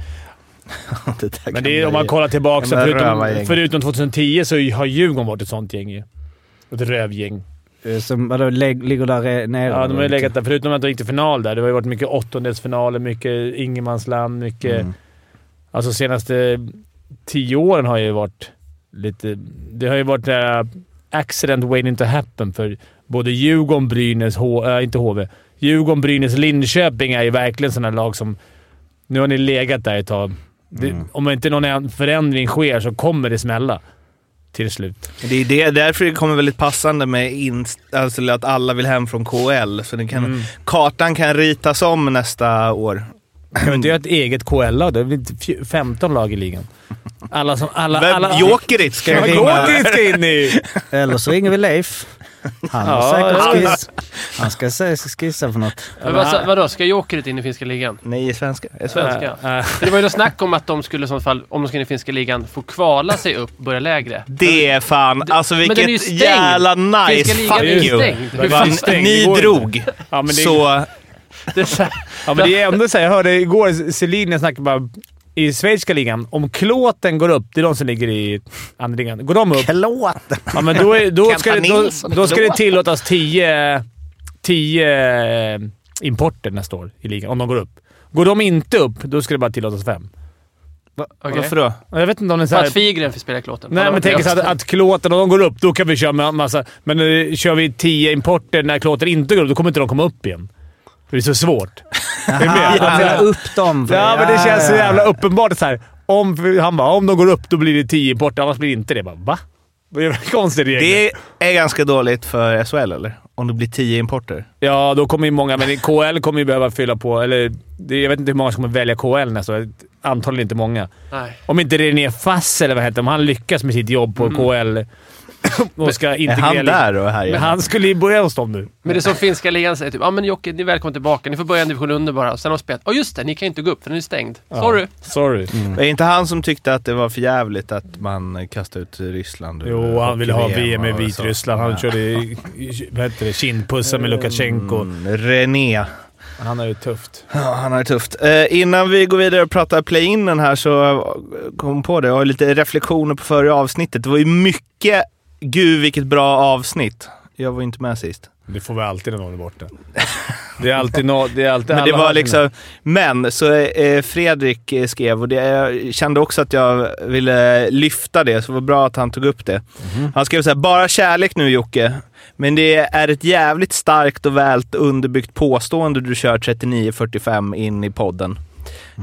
Det där Men det är, om man kollar tillbaka, förutom, förutom 2010 så har Djurgården varit ett sånt gäng ju. Ett rövgäng. eh, Som vadå, ligger där eh, nere? Ja, de har ju Eller? legat där. Förutom att de gick till final där. Det har ju varit mycket åttondelsfinaler, mycket ingenmansland, mycket... Mm. Alltså senaste tio åren har ju varit lite... Det har ju varit uh, accident waiting to happen för både Djurgården, Brynäs, H, äh, inte HV. Djurgården, Brynäs, Linköping är ju verkligen sådana lag som... Nu har ni legat där ett tag. Det, Mm. Om inte någon förändring sker så kommer det smälla. Till slut. Det är det, därför det kommer väldigt passande med inst, alltså att alla vill hem från KL. Så det kan, Mm. kartan kan ritas om nästa år. Kan vi inte göra ett eget KL-lag? Det är väl inte fj- 15 lag i ligan? Alla som... Alla, Vem- alla, Jokerit ska Ja, jag ringa. Jokerit ska in i! Eller så ringer vi Leif. Han har Ja, säkert skiss. Han ska skissa för något. Sa- vadå, ska Jokerit in i finska ligan? Nej, i svenska. I svenska. Äh, För det var ju något snack om att de skulle i sånt fall, om de ska in i finska ligan, få kvala sig upp och börja lägre. Det är fan, alltså vilket jävla nice Finska ligan fuck är ju you. Ni drog, Ja, men det, så Det är så här, ja, men det är ändå så här, Jag hörde igår Selin snackade bara i schweiziska ligan. Om klåten går upp, det är de som ligger i andra ligan. Går de upp, Klåten! ja, men då, är, då, ska, det, då, då ska det tillåtas 10 10 importer nästa år i ligan, om de går upp. Går de inte upp, då ska det bara tillåtas fem. okej. varför då? Jag vet inte om det är så För här, att Figren får spela klåten. Nej, men tänk så att, att klåten, om de går upp, då kan vi köra med massa... Men uh, kör vi 10 importer när klåten inte går upp, då kommer inte de komma upp igen. För det är så svårt. Med? Han Att- vill upp dem. för- Ja, men det känns så ja. jävla uppenbart. Så här, om, han bara, om de går upp då blir det 10 importer, annars blir det inte det. Jag Bara, va? Det är en konstig regel. Det är ganska dåligt för SHL, eller? Om det blir tio importer. Ja, då kommer ju många... Men KL kommer ju behöva fylla på. Eller, jag vet inte hur många som kommer välja KL nästa år. Antagligen inte många. Nej. Om inte René Fass, eller vad heter det, om han lyckas med sitt jobb på KL och ska Är integrera... han där och här Men han skulle ju börja hos dem nu. Men det är som finska ligan säger typ, ja men Jocke, ni är välkomna tillbaka. Ni får börja en division under bara. Och sen har de spelat, ja just det, ni kan inte gå upp för den är stängd. Sorry. Ja, sorry. Är inte han som tyckte att det var för jävligt att man kastade ut Ryssland? Jo, han ville ha VM i? Vitryssland. Han Ja. körde i- i- vad heter det, kindpussar med Lukasjenko. Mm, René. Han har ju tufft. Ja, han har det tufft. Eh, innan vi går vidare och pratar play-inen här så kom på det. Jag har lite reflektioner på förra avsnittet. Det var ju mycket “Gud vilket bra avsnitt”. Jag var inte med sist. Det får vi alltid när någon är borta. Det är alltid no, det är alltid Men det var liksom... Men så eh, Fredrik eh, skrev och det, jag kände också att jag ville lyfta det, så det var bra att han tog upp det. Han skrev så här, bara kärlek nu Jocke. Men det är ett jävligt starkt och väl underbyggt påstående du kör 39.45 in i podden.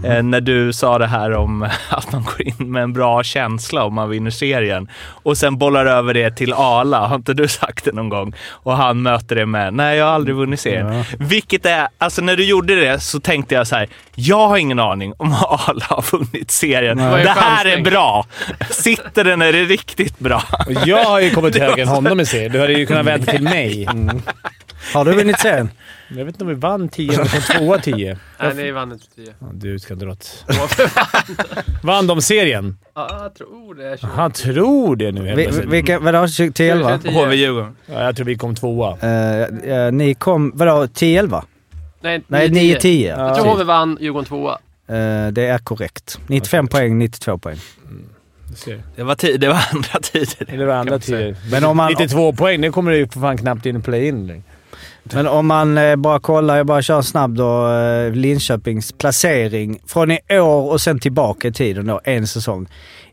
Eh, när du sa det här om att man går in med en bra känsla om man vinner serien och sen bollar över det till Ala. Har inte du sagt det någon gång? Och han möter det med “Nej, jag har aldrig vunnit serien”. Vilket är, alltså när du gjorde det så tänkte jag så här, jag har ingen aning om Ala har vunnit serien. ju Det här är bra! Sitter den är det riktigt bra. Och jag har ju kommit högre än honom i serien. Du hade ju kunnat vända till mig. Har du vunnit serien? Jag vet inte om vi vann 10 eller kom tvåa 10. Nej, ni vann inte 10. Ja, Du åt... Vann de serien? Ja, jag tror det. Han tror det nu helt Vi, plötsligt. vilka, vadå? 10-11? 10. HV-Djurgården. Ja, jag tror vi kom tvåa. Uh, uh, ni kom... Vadå? 10-11? Nej, Nej, 9-10. 9-10. Jag tror HV vann, Djurgården tvåa. Eh, det är korrekt. 95 poäng, 92 poäng. Du ser. Det var, ti- det var andra tider. Det var andra tider. Men om man- 92 poäng, det kommer det ju för fan knappt in i play-in. Typ. Men om man eh, bara kollar, jag bara kör snabbt snabb då, eh, Linköpings placering från i år och sen tillbaka i tiden då, en säsong.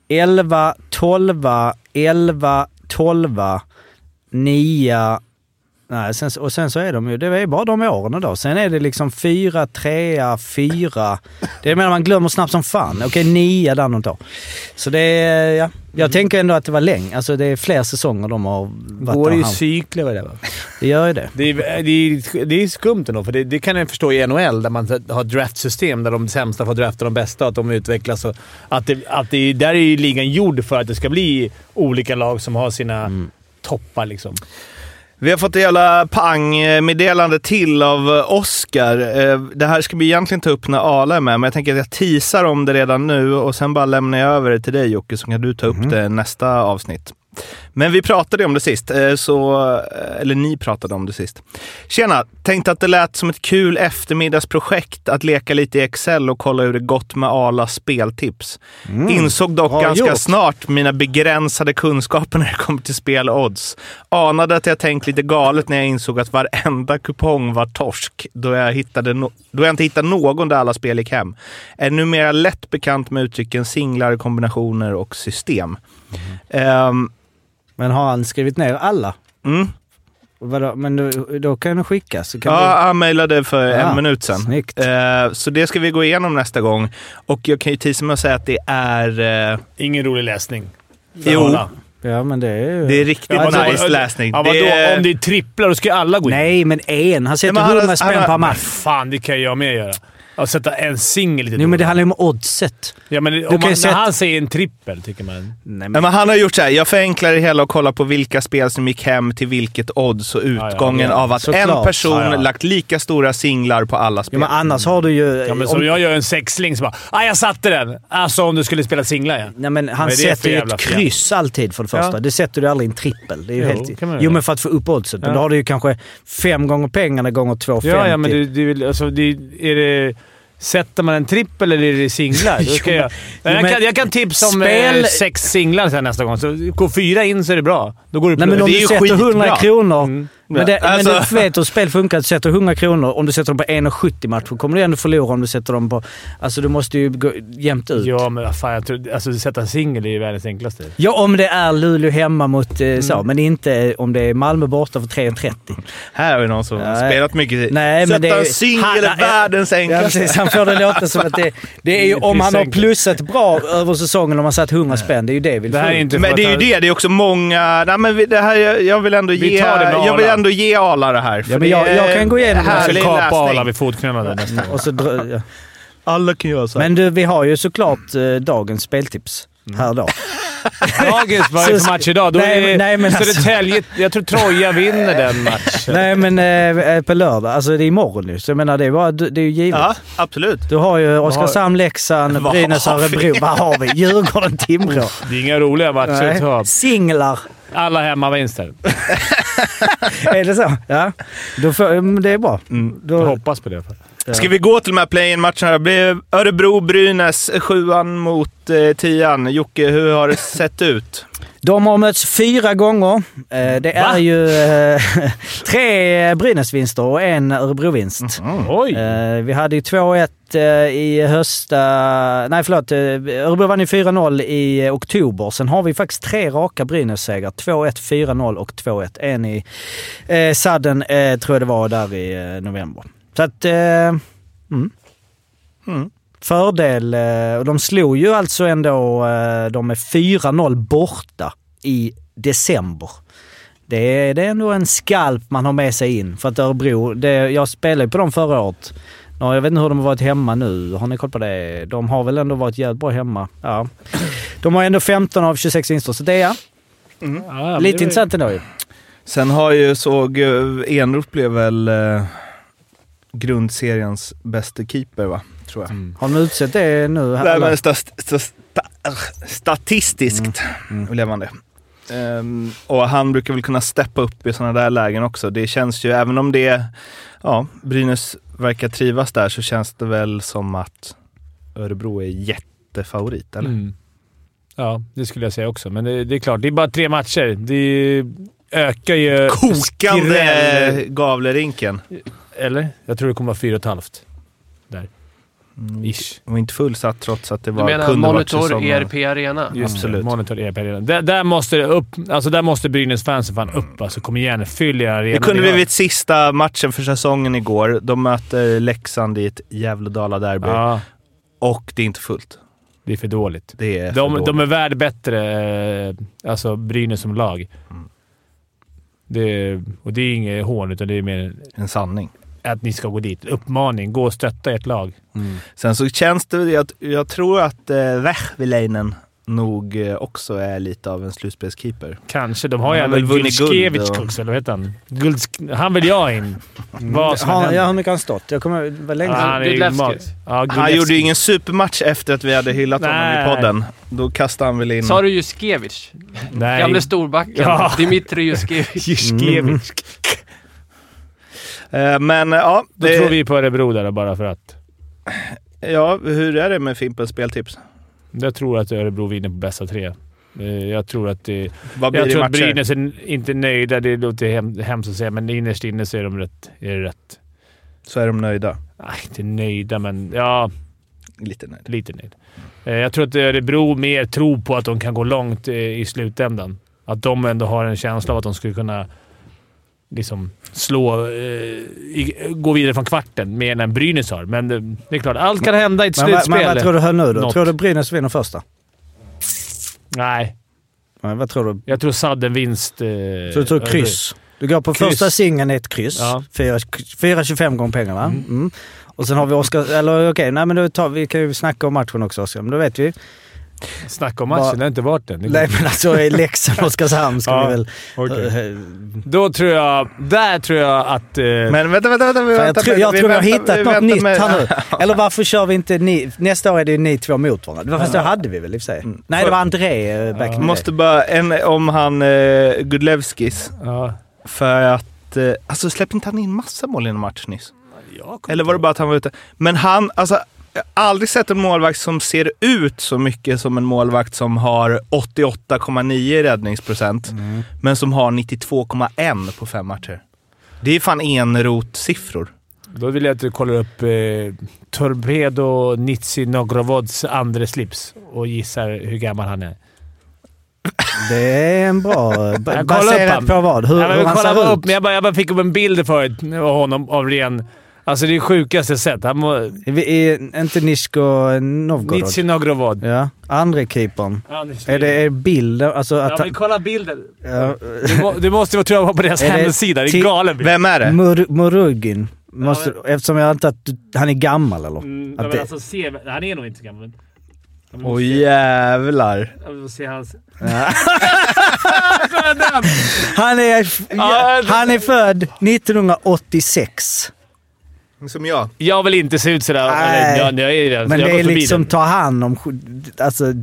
11, 12, 11, 12, 9, nej, sen, och sen så är de ju, det är bara de åren då. Sen är det liksom 4, 3, 4. Det menar man glömmer snabbt som fan. Okej, 9 där något år. Så det är, ja. Jag tänker ändå att det var länge, alltså det är fler säsonger de har varit Går där. cykler vad det va? Det gör ju det. Det är, det är, det är skumt ändå, för det, det kan jag förstå i NHL där man har draftsystem där de sämsta får drafta de bästa och att de utvecklas. Och att det, att det, där är ju ligan gjord för att det ska bli olika lag som har sina toppar liksom. Vi har fått ett jävla pang-meddelande till av eh, Oscar. Eh, Det här ska vi egentligen ta upp när Ala är med, men jag tänker att jag teasar om det redan nu och sen bara lämnar jag över det till dig Jocke, så kan du ta upp det nästa avsnitt. Men vi pratade om det sist, eh, så, eh, eller ni pratade om det sist. Tjena! Tänkte att det lät som ett kul eftermiddagsprojekt att leka lite i Excel och kolla hur det gått med Alas speltips. Insåg dock Bra ganska gjort. snart mina begränsade kunskaper när det kommer till spel och odds. Anade att jag tänkt lite galet när jag insåg att varenda kupong var torsk då jag, hittade no- då jag inte hittade någon där alla spel gick hem. Är numera lätt bekant med uttrycken singlar, kombinationer och system. Ehm, Men har han skrivit ner alla? mm. Vadå? Men då, då kan den skickas. Så kan Ja, han mejlade för Ja, en minut sedan. snyggt. Eh, så det ska vi gå igenom nästa gång. Och jag kan ju tisa med att säga att det är... eh, Ingen rolig läsning. Jo. alla. vi, ja, men det är ju... det är riktigt Ja, vadå? nice läsning. Ja, vadå? det är, Om det är tripplar, då ska ju alla gå in. Nej, men en. Han sätter Ja, men han har- 100 spänn per match. fan, det kan jag med göra. Att sätta en singel lite Jo, men det handlar ju om oddset. Ja, men om man, sätta- när han säger en trippel, tycker man... Nej, Ja, men, men han har gjort så här. Jag förenklar det hela och kollar på vilka spel som gick hem till vilket odds och utgången ja, av att såklart. en person Ja, ja. lagt lika stora singlar på alla spel. men annars har du ju... Ja, men så om, jag gör en sexling så bara ah, jag satte den! Alltså om du skulle spela singlar ja. nej, men han för sätter ju ett kryss alltid för det första. Ja. Det sätter du aldrig i en trippel. Det är ju Jo, helt, jo, göra. men för att få upp oddset. Men Ja. då har du ju kanske fem gånger pengarna gånger 2,50. Ja, ja men det, det, alltså, det, är det... Sätter man en trippel eller är det singlar? Då ska Jo, jag, men- jag, kan, jag kan tipsa om Spel- eh, sex singlar sen nästa gång. Så går fyra in så är det bra. Då går det Nej, men plus. om det du sätter skitbra. 100 kronor. Mm. Men, det, Alltså- men du vet hur spel funkar. Du sätter 100 kronor. Om du sätter dem på 1,70 matcher kommer du ändå förlora om du sätter dem på... Alltså du måste ju gå jämnt ut. Ja, men fan. Jag tror, alltså, sätta en singel är ju världens enklaste. Ja, om det är Luleå hemma mot eh, så, Mm. men inte om det är Malmö borta för 3,30. Här har vi någon som Nej. spelat mycket. Nej, Sätta men det är- en singel är världens Ja, enklaste. precis. Han får det låta som att det, det är ju om han har plussat bra över säsongen om han satt 100 spänn. Det är ju det vi vill Det här är inte Men det är ju det. Det är också många... Nej, men vi- det här, jag- vill ändå Vi ge, tar det med jag vill. Ändå ge Ala det här. för men jag- jag kan gå igenom det. Jag ska kapa. Arla vid fotknölarna nästa gång. Och så, dra- ja. Alla kan göra så. Men du, vi har ju såklart eh, dagens speltips här då. Dagens, vad är det för match idag? Då Nej, är det nej, men alltså- Södertälje... Jag tror Troja vinner den matchen. Nej, men eh, på lördag. Alltså det är imorgon nu, så jag menar det är, bara, det är ju givet. Ja, absolut. Du har ju Oskarshamn, Leksand, Brynäs? Örebro. Vad har vi? Djurgården, Timrå. Det är inga roliga matcher att Nej. ta. Singlar. Alla hemmavinster. Är det så? Ja. Då mm, det är bra. Mm. Jag Då, hoppas på det. Ska vi gå till de här play-in-matcherna? Det blev Örebro-Brynäs, sjuan mot eh, tian. Jocke, hur har det sett ut? De har mötts fyra gånger. Eh, Det är ju eh, tre Brynäs-vinster och en Örebro-vinst. Oj! Eh, Vi hade ju 2-1 eh, i hösta... Nej förlåt, Örebro vann ju 4-0 i oktober. Sen har vi faktiskt tre raka Brynäs-segrar. 2-1, 4-0 och 2-1. En i eh, sadden eh, tror jag det var där i eh, november. Så att... Eh, mm. Mm. Fördel. Eh, och de slog ju alltså ändå... Eh, de är 4-0 borta i december. Det är, det är ändå en skalp man har med sig in. För att Örebro, det, jag spelade ju på dem förra året. Ja, jag vet inte hur de har varit hemma nu. Har ni koll på det? De har väl ändå varit jävligt bra hemma. Ja. De har ändå 15 av 26 vinster, så det är Ja, men lite det- intressant ändå ju. Sen har ju såg, eh, Enroth blev väl eh, grundseriens bästa keeper va? Tror jag. Har de utsett det nu? Nej, eller? men sta, sta, sta, statistiskt blev han det. Ehm, och han brukar väl kunna steppa upp i sådana där lägen också. Det känns ju, även om det, ja, Brynäs verkar trivas där så känns det väl som att Örebro är jättefavorit, eller? Mm. Ja, det skulle jag säga också. Men det, det är klart, det är bara tre matcher. Det ökar ju... Kokande skräll- Gavlerinken. Eller? Jag tror det kommer vara fyra och ett halvt. Där. Mm. Ish. Det var inte fullsatt trots att det Du var, menar kunde varit Monitor. ERP Arena? Just Absolut. det, Monitor EP arenan. Där, där måste det upp. Alltså där måste Brynäs-fansen fan upp. Alltså kom igen, fyll er arena. Det kunde vid sista matchen för säsongen igår. De möter Leksand i ett Gävle-Dala-derby. Ja, Och det är inte fullt. det är för dåligt. Det är för De, dåligt. de är värd bättre, eh, alltså Brynäs som lag. Mm. Det, och det är inget hån, utan det är mer en sanning. Att ni ska gå dit. Uppmaning. Gå och stötta ert lag. Sen så känns det, jag, jag tror att eh, Vähviläinen nog eh, också är lite av en slutspelskeeper. Kanske. De har ju Han även väl vunnit guld Gulskevich och- också, eller vad heter han? Gulsk, han vill jag in. Vad som händer. ja, hur mycket har han stått? Jag kommer, Ja, sedan. han Ja, Han gjorde ju ingen supermatch efter att vi hade hyllat honom Nej. i podden. Då kastade han väl in... Sa du Juskevich? Nej. Gamle storbacken. Ja. Dimitri Juskevich. Juskevich. Eh, men ja, Då det, tror vi på Örebro där bara för att. ja, hur är det med Fimpens speltips? Jag tror att Örebro vinner på bästa tre. Eh, Jag tror att det... Vad blir Jag det tror att? Brynäs är inte nöjda. Det låter hem, hemskt att säga, men innerst inne så är de rätt. Är det rätt. Så är de nöjda. Nej, inte nöjda, men ja, Lite nöjda. lite nöjd. Eh, Jag tror att Örebro mer tror på att de kan gå långt eh, i slutändan. Att de ändå har en känsla av att de skulle kunna liksom slå, eh, gå vidare från kvarten mer än Brynäs har. Men det, det är klart, allt kan hända i ett Men, slutspel. men vad tror du här nu då? Något. Tror du Brynäs vinner första? Nej, Men vad tror du? jag tror sadden vinst. Eh, Så du tror kryss? Du går på Kryss. första singeln ett kryss. Ja. 4,25 gånger pengarna. Mm. Och sen har vi Oskar... Eller okej, nej men då tar, vi kan ju snacka om matchen också Oskar. Men då vet vi. Snacka om matchen, det har inte varit den. Nej men alltså i Leksand och Oskarshamn ska Ja, vi väl... okej. Eh, Då tror jag... Där tror jag att... Eh, Men vänta, vänta, vänta. Vi För jag väntar tror, jag vi tror vi har väntar- hittat vi något väntar nytt med- här nu. Eller varför kör vi inte ni... Nästa år är det ju ni två mot varandra. Fast det hade vi väl i och för sig. Nej, det var André eh, back the Måste bara, en om han eh, Gudlevskis. ja. För att, eh, alltså släppte inte han in massa mål i en match nyss? Jag Eller var det bara att han var ute? Men han, alltså, jag har aldrig sett en målvakt som ser ut så mycket som en målvakt som har 88,9 räddningsprocent, men som har 92,1 på fem matcher. Det är fan enrot-siffror. Då vill jag att du kollar upp eh, Torpedo Nitsi Nogrovods andra slips och gissar hur gammal han är. Det är en bra... Jag Baserat på vad? Hur, Ja, men hur han kollar ser ut? upp, men jag, bara, jag bara fick upp en bild förut av honom av ren... Alltså det är det sjukaste jag sett. Han må, Vi är inte Nishko Novgorod? Nitsi Nogrovod. Ja, andra keepern. Ja, Är det är bilden? Alltså att... Ja, men kolla bilden. Ja, Du, må, du måste vara tror jag var på deras Är hemsida. Det är galen bild. Vem är det? Mur, Murugin. Måste, Eftersom jag antar att du, han är gammal eller? Mm, Att men det- alltså, se, han är nog inte så gammal. men- Åh se- jävlar. Jag vill se hans... Han är, Ja, han är född 1986. Som jag. Jag vill inte se ut sådär. Nej. Jag, jag är, Men jag det är liksom ta hand om alltså,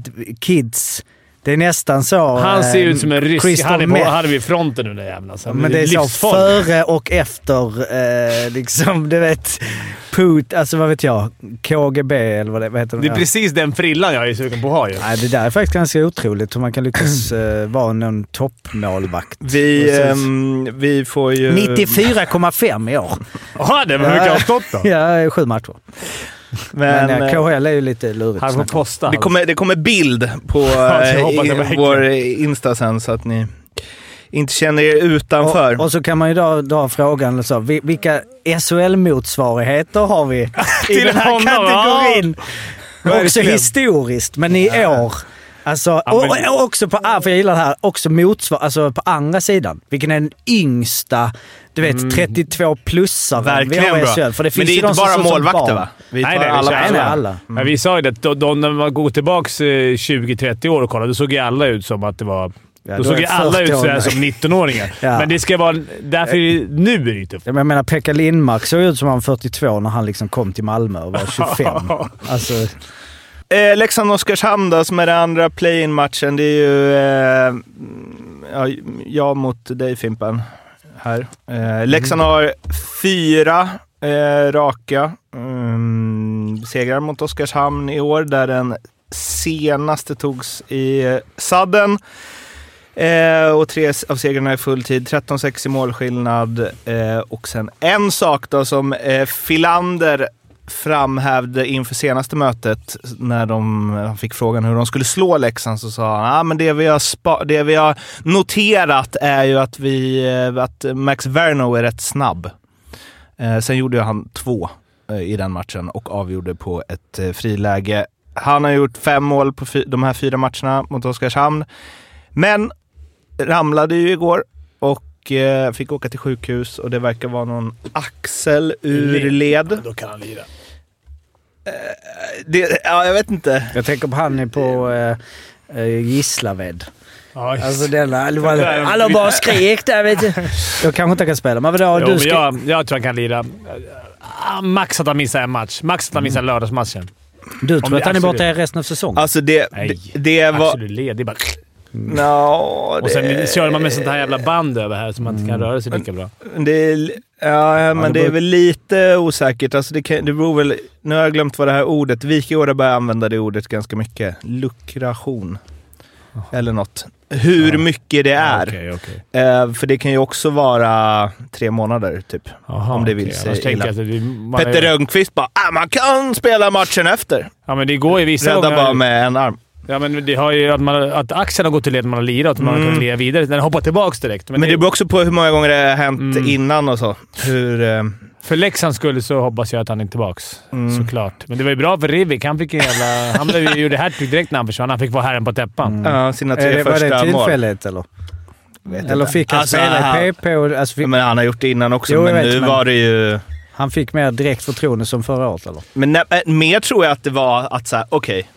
kids Det är nästan så... Han ser eh, ut som en rysk. Crystal Han är, på, han är vid fronten nu, den jäveln. Alltså. Men det är så Livsform. före och efter, eh, liksom, du vet, Put, alltså vad vet jag, KGB eller vad, det, vad heter Det är precis den frillan jag är sugen på att ha ju. Nej, det där är faktiskt ganska otroligt hur man kan lyckas eh, vara någon toppmålvakt. Vi, ehm, vi får ju... 94,5 i år. Jaha, det var hur mycket har stått då? Ja, sju matcher. Men, Men, eh, eh, KHL är ju lite lurigt. Han får posta. det, kommer, det kommer bild på eh, i, vår Insta sen så att ni inte känner er utanför. Och, och så kan man ju då dra frågan, så, vi- vilka SHL-motsvarigheter har vi i Till den här honom, kategorin? Också historiskt, men i år. Alltså, och, men- och, och också på, för jag gillar det här, också motsvar, alltså på andra sidan. Vilken är den yngsta, du vet, 32-plussare vi Verkligen har i. SHL? För det Men finns det är ju de inte bara målvakter va? Vi Nej, nej, det alla är Nej, alla. nej, alla. Men vi sa ju det, då, då, när man går tillbaka 20-30 år och kollar, då såg ju alla ut som att det var... Ja, då då såg ju alla 40 ut sådär som 19-åringar. Ja. Men det ska vara... Därför är det, nu är det ju tufft. Ja, men Jag menar, Pekka Lindmark såg ut som han var 42 när han liksom kom till Malmö och var 25. alltså, Eh, Leksand-Oskarshamn då, som är den andra play-in-matchen. Det är ju eh, ja, jag mot dig Fimpen här. Eh, Leksand har fyra eh, raka mm, segrar mot Oskarshamn i år, där den senaste togs i eh, sadden. Eh, och tre av segrarna i fulltid. 13-6 i målskillnad. Eh, och sen en sak då som eh, Filander framhävde inför senaste mötet när de han fick frågan hur de skulle slå Leksand så sa han ah, men det, vi har spa- det vi har noterat är ju att, vi, eh, att Max Verno är rätt snabb. Eh, sen gjorde han två eh, i den matchen och avgjorde på ett eh, friläge. Han har gjort fem mål på fy- de här fyra matcherna mot Oskarshamn. Men ramlade ju igår och eh, fick åka till sjukhus och det verkar vara någon axel ur led. Då kan han lira. Det, ja, jag vet inte. jag tänker på han är på eh, eh, Gislaved. Just. Alltså denna... Alla, alla bara skrek där vet du. Jag kanske inte kan spela, men vadå? Jo, du men ska... jag, jag tror han kan lira. Ah, Max att han missar en match. Max att han missar lördagsmatchen. Du Om tror att han är borta resten av säsongen? Alltså det, Nej. det, det var... Absolut led. Det är bara... No, Och sen det, kör man med sånt här jävla band över här så man inte kan röra sig lika bra. det är, ja, men det det är väl lite osäkert. Alltså det, kan, det beror väl... Nu har jag glömt vad det här ordet... Wikegård har börjat använda det ordet ganska mycket. Lukration. Eller något. Hur Ja. mycket det är. Okej, okej. Eh, för det kan ju också vara tre månader, typ. Jaha, Om det vill okej. sig illa. Petter är, Rönnqvist bara ah, man kan spela matchen efter. Ja, men det går ju vissa Rädda gånger... bara med en arm. Ja, men det har ju att, man, att axeln har gått till led när man har lirat och man Mm. har kunnat lira vidare. Den hoppar tillbaka direkt. Men, det beror också på hur många gånger det har hänt Mm. innan och så. Hur... Eh, För Leksands skull så hoppas jag att han är tillbaka. Mm. Såklart. Men det var ju bra för Rivik. Han fick en jävla... Han blev, gjorde hattrick direkt när han försvann. Han fick vara herren på täppan. ja, sina tre det, var första det mål. tillfällighet eller? Vet Eller fick han Alltså, spela han- i PP? Och, alltså, fick, Men han har gjort det innan också, Jo, men vet, nu men- var det ju... han fick mer direkt förtroende som förra året eller? Men nä- äh, mer tror jag att det var att såhär, okej.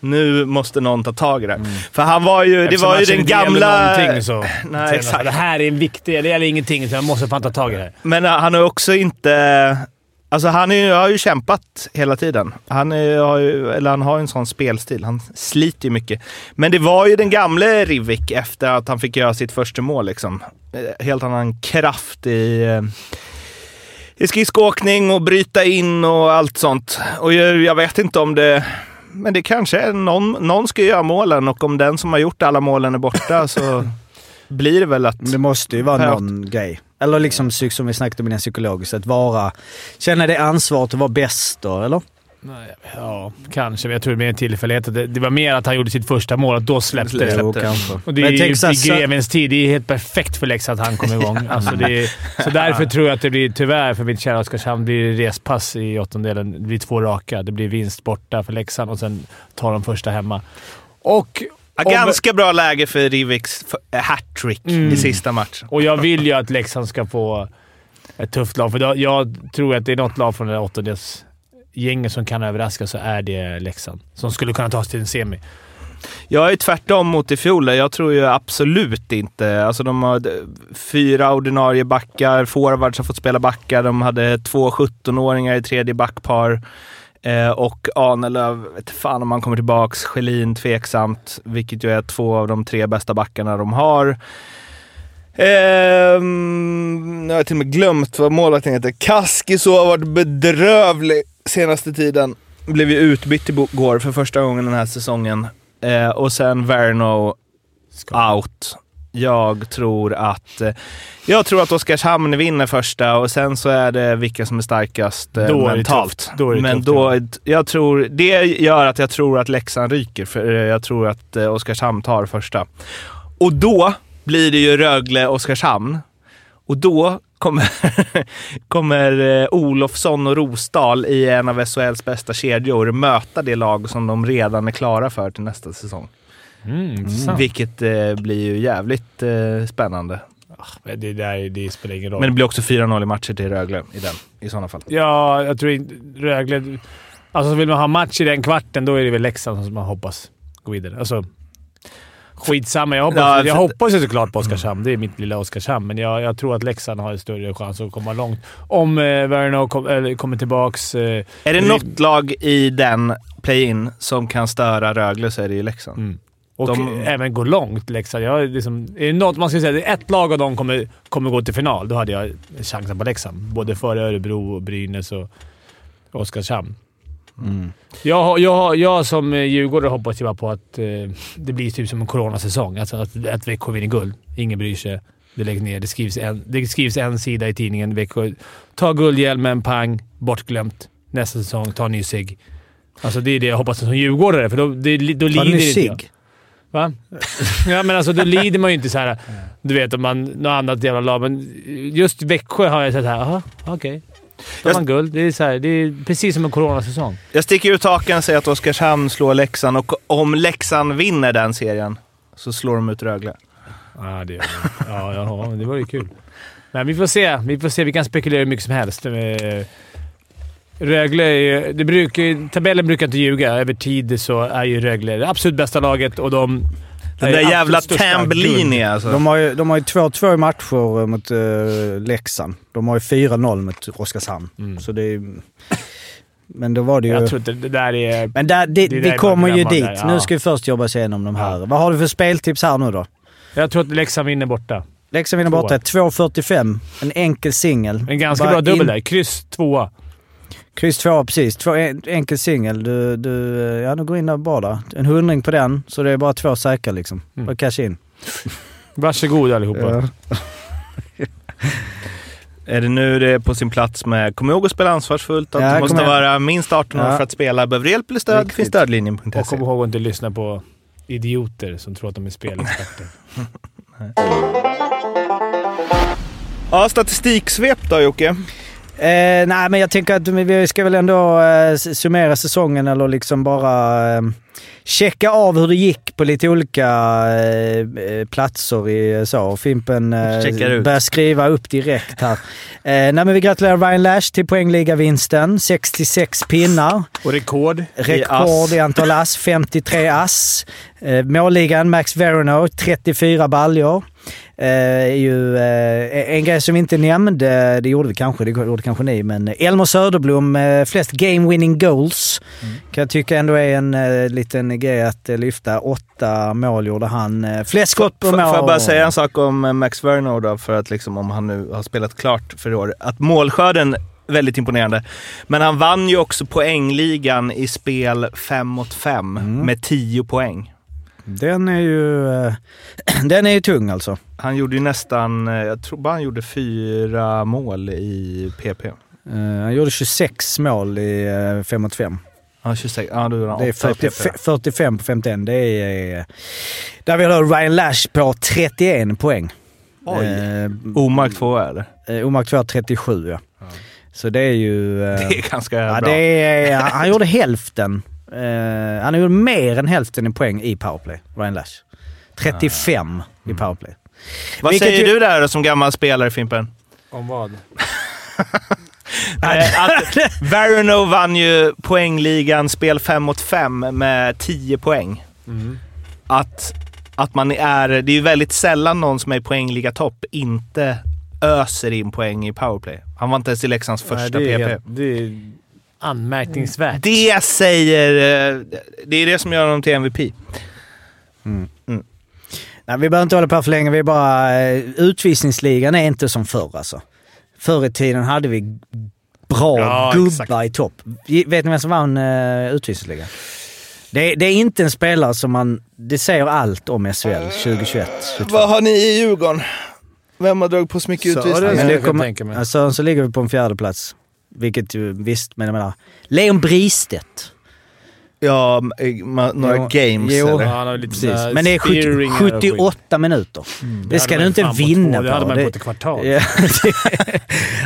Nu måste någon ta tag i det. För han var ju... Det var ju den gamla... Så, Nej, exakt. Det här är en viktig... Det gäller ingenting, så jag måste fan ta tag i det. Men äh, han har också inte... Alltså han är, har ju kämpat hela tiden. Han, är, har ju, eller han har ju en sån spelstil. Han sliter ju mycket. Men det var ju den gamle Rivik efter att han fick göra sitt första mål. Liksom. Eh, Helt annan kraft i, eh, i skridskoåkning och bryta in och allt sånt. Och jag, jag vet inte om det... Men det kanske är någon, någon ska göra målen och om den som har gjort alla målen är borta så blir det väl att... Det måste ju vara någon grej. Eller liksom som vi snackade om innan psykologiskt, att vara... Känna det ansvaret att vara bäst då, eller? Nej, Ja, kanske. Men jag tror det är mer en tillfällighet. Det, det var mer att han gjorde sitt första mål och då släppte det. Kanske. Och det är ju i grevens tid. Det är helt perfekt för Leksand att han kom igång. Alltså det är, så därför tror jag att det blir, tyvärr för mitt kära Oskarshamn, blir respass i åttondelen. Det blir två raka. Det blir vinst borta för Leksand och sen tar de första hemma. Och, Ja, om- ganska bra läge för Riviks eh, hattrick Mm. i sista matchen. och jag vill ju att Leksand ska få ett tufft lag. För jag tror att det är något lag från det där Gänget som kan överraska så är det Leksand. Som skulle kunna ta sig till en semi. Jag är tvärtom mot i fjol. Jag tror ju absolut inte... Alltså de har eh, fyra ordinarie backar, forwards har fått spela backar. De hade två 17-åringar i tredje backpar. Eh, och Ahnelöv, vet fan om han kommer tillbaks. Schelin tveksamt, vilket ju är två av de tre bästa backarna de har. Eh, nu har jag till och med glömt vad målvakten heter. Kaskiso har varit bedrövlig senaste tiden. Blev ju utbytt igår för första gången den här säsongen. Eh, och sen Verno out. Jag tror att eh, jag tror att Oskarshamn vinner första och sen så är det vilka som är starkast eh, Då är det mentalt. Då är det Men tufft, då, ja. jag tror, det gör att jag tror att Leksand ryker, för eh, jag tror att Oskarshamn tar första. Och då blir det ju Rögle-Oskarshamn. Och då kommer, kommer eh, Olofsson och Rosdahl i en av SHLs bästa kedjor möta det lag som de redan är klara för till nästa säsong. Mm. Vilket eh, blir ju jävligt eh, spännande. Men Det, där, det spelar ingen roll. Men det blir också 4-0 i matcher till Rögle i den, i sådana fall. Ja, jag tror inte... Rögle... Alltså vill man ha match i den kvarten, då är det väl Leksand som man hoppas gå vidare. Alltså, skitsamma. Jag hoppas, Ja, jag hoppas ju såklart på Oskarshamn. Det är mitt lilla Oskarshamn, men jag, jag tror att Leksand har en större chans att komma långt. Om eh, Verno kom, eller kommer tillbaks. Eh, Är det något lag i den play-in som kan störa Rögle så är det ju Leksand. Mm. och De- även gå långt, Leksand. Jag, liksom, är det något man ska säga, det är ett lag av dem kommer, kommer gå till final, då hade jag chansen på Leksand. Både före Örebro, och Brynäs och Oskarshamn. Mm. Jag, jag, jag som eh, djurgårdare hoppas ju bara på att eh, det blir typ som en coronasäsong. Alltså att, att Växjö vinner guld. Ingen bryr sig. Det läggs ner. Det skrivs en, det skrivs en sida i tidningen. Växjö tar guldhjälmen, pang, bortglömt. Nästa säsong, ta en ny cigg. Alltså det är det jag hoppas som djurgårdare, för då, det, då Ta lider inte cigg. Va? ja, men alltså då lider man ju inte så här. Du vet, om man något annat jävla lag. Men just Växjö har jag sett här. Jaha, okej. Då har man guld. Det är, så här, det är precis som en coronasäsong. Jag sticker ut hakan och säger att Oskarshamn slår Leksand och om Leksand vinner den serien så slår de ut Rögle. Ja, det, ja, ja, det var ju kul. Men vi får se. Vi får se. Vi kan spekulera hur mycket som helst. Eh, Rögle är ju- det brukar, Tabellen brukar inte ljuga. Över tid så är ju Rögle det absolut bästa laget och de... Den är där jävla Tambellini alltså. De har ju de har ju 2-2 i matcher mot uh, Leksand. De har ju 4-0 mot Oskarshamn. Mm. Så det är, men då var det ju... Jag tror inte det där är... men där, det, det vi kommer ju dit. där, ja. Nu ska vi först jobba oss igenom de här. Ja. Vad har du för speltips här nu då? Jag tror att Leksand vinner borta. Leksand vinner borta. 2.45. En enkel singel. En ganska Bara bra dubbel in- där. Kryss tvåa. Kryss två, precis. Två, en, enkel singel. Du, du, ja, du går in där bra där. En hundring på den, så det är bara två säkra liksom. Mm. Bara cash in. Varsågod allihopa. Är det nu det är på sin plats med kom ihåg att spela ansvarsfullt, att Ja, du måste vara minst 18 år Ja. för att spela. Behöver du hjälp eller stöd? Riktigt. finns stödlinjen.se. Och kom ihåg att inte lyssna på idioter som tror att de är spelexperter. Ja, statistiksvep då Jocke. Eh, nej, men jag tänker att vi ska väl ändå eh, summera säsongen eller liksom bara eh, checka av hur det gick på lite olika eh, eh, platser i så. Och Fimpen eh, börjar skriva upp direkt här. Eh, nej, men vi gratulerar Ryan Lash till poängligavinsten. 66 pinnar. Och rekord. Rekord i, antal ass, 53 ass. Eh, målligan Max Verino, 34 baljor. Eh, är ju, eh, en grej som vi inte nämnde, det gjorde vi kanske, det gjorde kanske ni, men Elmer Söderblom, eh, flest game winning goals. Kan jag tycka ändå är en liten grej att lyfta. Åtta mål gjorde han. Flest skott på mål. får jag bara säga en sak om Max Verno då, för att liksom, om han nu har spelat klart för i år. Att målskörden, väldigt imponerande. Men han vann ju också poängligan i spel 5 mot 5 Mm. med 10 poäng. Den är ju, eh, den är ju tung alltså. Han gjorde ju nästan, eh, jag tror bara han gjorde fyra mål i PP. Eh, han gjorde 26 mål i 5 mot 5. Ja, 26. Ja, han Det är åtta i 40, PP. 45 på 51. Det är... Där vi har Ryan Lash på 31 poäng. Oj. Eh, Omark två eller? eh, Omark 2 37 ja. Så det är ju... eh, Det är ganska ja, bra. är, han gjorde hälften. Eh, han gjorde mer än hälften i poäng i powerplay, Ryan Lash. 35 i powerplay. Vad Vilket säger ju- du där då, som gammal spelare Fimpen? Om vad? Att Verno vann ju poängligan spel 5 mot 5 med 10 poäng. Mm. Att, att man är... Det är ju väldigt sällan någon som är i poängliga topp inte öser in poäng i powerplay. Han var inte ens i Leksands första Nej, det är PP. helt- det är, Anmärkningsvärt. Det säger... eh, Det är det som gör honom till MVP. Nej, vi behöver inte hålla på för länge. Vi är bara... eh, Utvisningsligan är inte som förr alltså. Förr i tiden hade vi bra Ja, gubbar exakt. i topp. Vet ni vem som vann uh, utvisningsligan? Det, är- det är inte en spelare som man... Det säger allt om SHL 2021 22. Vad har ni i Djurgården? Vem har dragit på så mycket Så, utvisningar? så ligger vi på en fjärde plats. Vilket ju visst, men jag menar... Leon Bristedt. Ja, eh, ma- några Jo, games jo. eller? Ja, han har lite Precis. sådär Men det är 70, spearingar och skit. 78 minuter. Det ska du inte vinna på. Det hade man Det- på ett kvartal. Ja, det,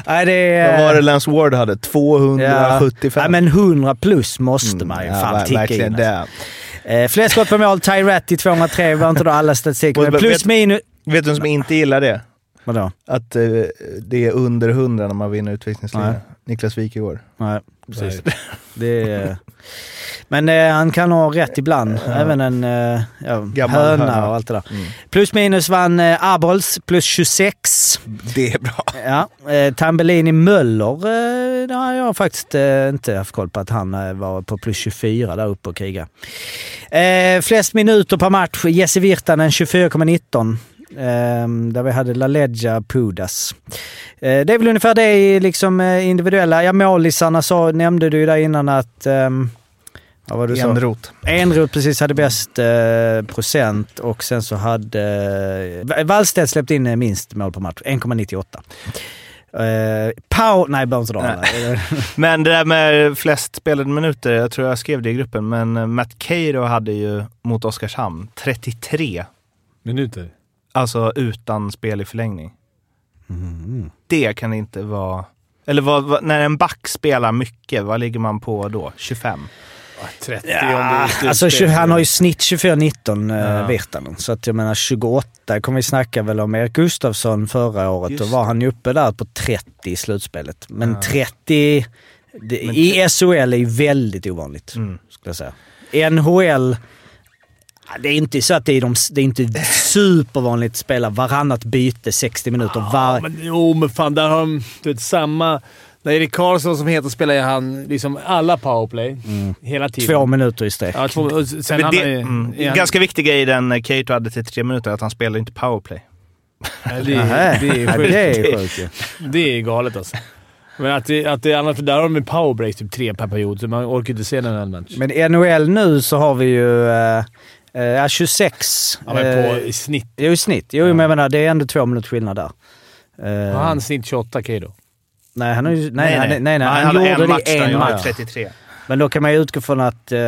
nej, det är... Vad var det Lance Ward hade? 275? Ja, men 100 plus måste man ju Mm, fan ja, ticka in. det. Alltså. Eh, flest skott på mål, Ty Ratty 203. Vi behöver inte dra alla statistiker. Plus vet- minus... Vet du vem som inte gillar det? Vadå? Att eh, det är under 100 när man vinner utvisningsligan. Nej. Niklas Wikegård. Nej, precis. Det är, men eh, han kan ha rätt ibland. Även en eh, ja, höna höna. och allt det där. Mm. Plus minus vann eh, Abols, plus 26. Det är bra. Ja, eh, Tambellini Möller, eh, det har jag faktiskt eh, inte haft koll på att han eh, var på plus 24 där uppe och kriga. Eh, flest minuter per match, Jesse Virtanen 24,19. Eh, där vi hade LaLeggia Pudas. Eh, det är väl ungefär det i liksom, eh, individuella. Ja, målisarna så nämnde du ju där innan att... ehm, vad var det du sa? Enrot. Precis hade bäst eh, procent och sen så hade... Eh, Wallstedt släppt in minst mål per match, 1,98. Eh, Pau... Nej, behöver inte dra. Men det där med flest spelade minuter, jag tror jag skrev det i gruppen, men Matt Cairo hade ju mot Oskarshamn 33. Minuter. Alltså utan spel i förlängning. Mm. Det kan inte vara... Eller vad, vad, när en back spelar mycket, vad ligger man på då? 25? Ah, 30 Ja, alltså, han har ju snitt 24-19, eh, Ja. Virtanen. Så att jag menar 28 kommer vi snacka väl om Erik Gustafsson förra året. Just Då var han ju uppe där på 30 i slutspelet. Men Ja. 30 det, i SHL är ju väldigt ovanligt, Mm. skulle jag säga. NHL, det är inte så att det är, de, det är inte supervanligt att spela varannat byte 60 minuter Ja, var. men, jo, men fan där har de du vet, samma... När Erik Karlsson som heter spelar han liksom alla powerplay hela tiden. Två minuter i sträck. Ja, två, sen Men det, ju- mm, är han- Ganska viktig grej i den eh, Cato hade till tre minuter, att han spelar inte powerplay. Ja, det, är, det är sjukt. det är sjukt. Det är galet alltså. Men att det, att det är annat, för där har de ju powerbreak typ tre per period, så man orkar inte se den här match. Men i NHL nu så har vi ju eh, eh, 26. Ja, men på eh, i snitt. Jo, i snitt. Jo, men jag menar, det är ändå två minuters skillnad där. Eh, Har han snitt 28 K då? Nej, han, har ju, nej, nej, nej, nej, nej, han, hade gjorde en det match i en han match. gjorde 33. Men då kan man ju utgå från att eh,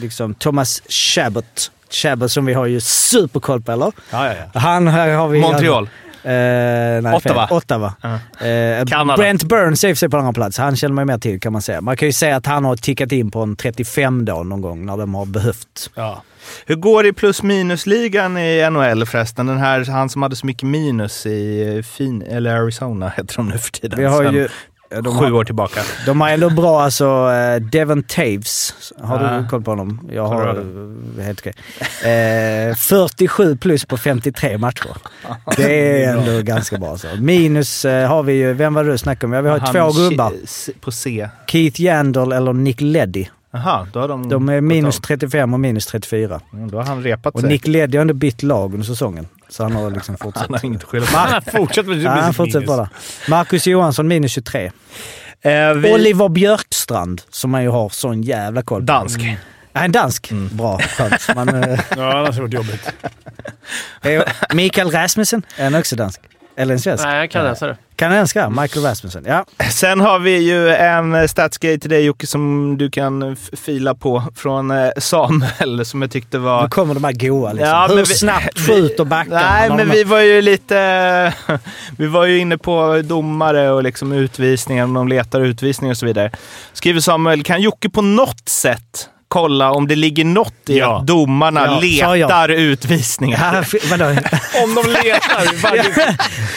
liksom, Thomas Chabot, Chabot som vi har ju superkoll på, eller? Ja, ja, ja. Han här har vi... Montreal. Eh, nej, Ottawa. Fel. Ottawa. Ja. Eh, Kanada. Brent Burns är i sig på andra plats. Han känner man ju mer till kan man säga. Man kan ju säga att han har tickat in på en 35 då någon gång när de har behövt. ja. Hur går det i plus minus-ligan i NHL förresten? Den här, han som hade så mycket minus i eh, fin, eller Arizona heter de nu för tiden. Vi har ju... De sju har, år tillbaka. de har ändå bra alltså. eh, Devon Taves. Har Ja. du koll på honom? Jag har... Helt okej. Eh, 47 plus på 53 matcher. Det är ändå ganska bra. Så. Minus eh, har vi ju... Vem var det du snackade om? Ja, vi har Han två gubbar. På C. Keith Yandel eller Nick Leddy. Jaha, då har de... De är minus av. 35 och minus 34. Mm, Då har han repat Och sig. Nick Leddy har ändå bytt lag under säsongen. Så han har liksom fortsatt. han har inget att skylla på. Han har fortsatt med Ja, han fortsätter bara. Marcus Johansson minus 23. Eh, vi, Oliver Björkstrand, som man ju har sån jävla koll på. Dansk. Ja, en dansk. Bra, skönt. Man, eh, Ja, annars har det varit jobbigt. Mikael Rasmussen, är han också dansk? Eller en svensk? Nej, jag kan läsa det. Kanadensare, Michael Rasmussen. Ja. Sen har vi ju en statsgrej till dig Jocke som du kan fila på från eh, Samuel som jag tyckte var... Nu kommer de här goa liksom. Ja, Hur men vi- snabbt skjuter backarna? Nej, men de- vi var ju lite... Vi var ju inne på domare och liksom utvisningar, om de letar utvisningar och så vidare. Skriver Samuel, kan Jocke på något sätt kolla om det ligger något i Ja. att domarna Ja, jag. letar utvisningar? Ja, f- vadå? Om de letar!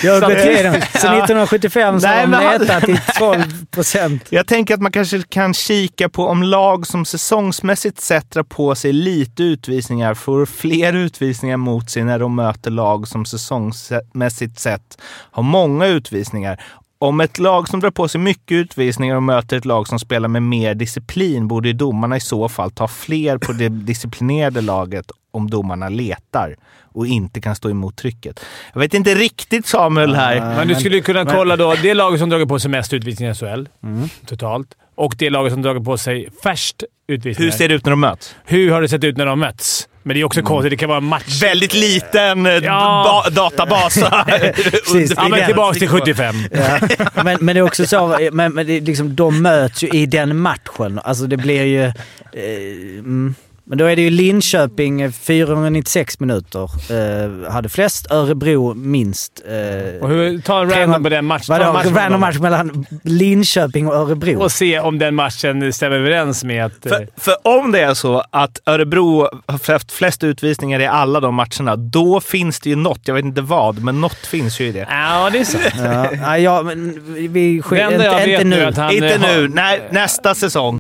Jag har gått igenom. Så 1975 så Nej, har de letat i 12 procent. Jag tänker att man kanske kan kika på om lag som säsongsmässigt sett drar på sig lite utvisningar får fler utvisningar mot sig när de möter lag som säsongsmässigt sett har många utvisningar. Om ett lag som drar på sig mycket utvisningar och möter ett lag som spelar med mer disciplin borde ju domarna i så fall ta fler på det disciplinerade laget om domarna letar och inte kan stå emot trycket. Jag vet inte riktigt Samuel här. Men du skulle kunna kolla då det laget som dragit på sig mest utvisningar i SHL totalt och det laget som dragit på sig färst utvisningar. Hur ser det ut när de möts? Hur har det sett ut när de mötts? Men det är också konstigt. Det kan vara en match... Väldigt liten eh, Ja. ba- databas. Precis. Ja, men tillbaka till 75. Ja. Men, men det är också så, men, men det är liksom, de möts ju i den matchen. Alltså det blir ju... Eh, mm. Men då är det ju Linköping eh, 496 minuter. Eh, hade flest. Örebro minst. Eh, Och hur, ta en random på den matchen. En Vadå? match Random match mellan Linköping och Örebro? Och se om den matchen stämmer överens med att... eh, För, för om det är så att Örebro har haft flest utvisningar i alla de matcherna, då finns det ju något. Jag vet inte vad, men något finns ju i det. Ja, det är så. Ja, ja, men vi... Det enda jag Inte, inte nu nu. inte eh, har- nu. Nej, nästa säsong.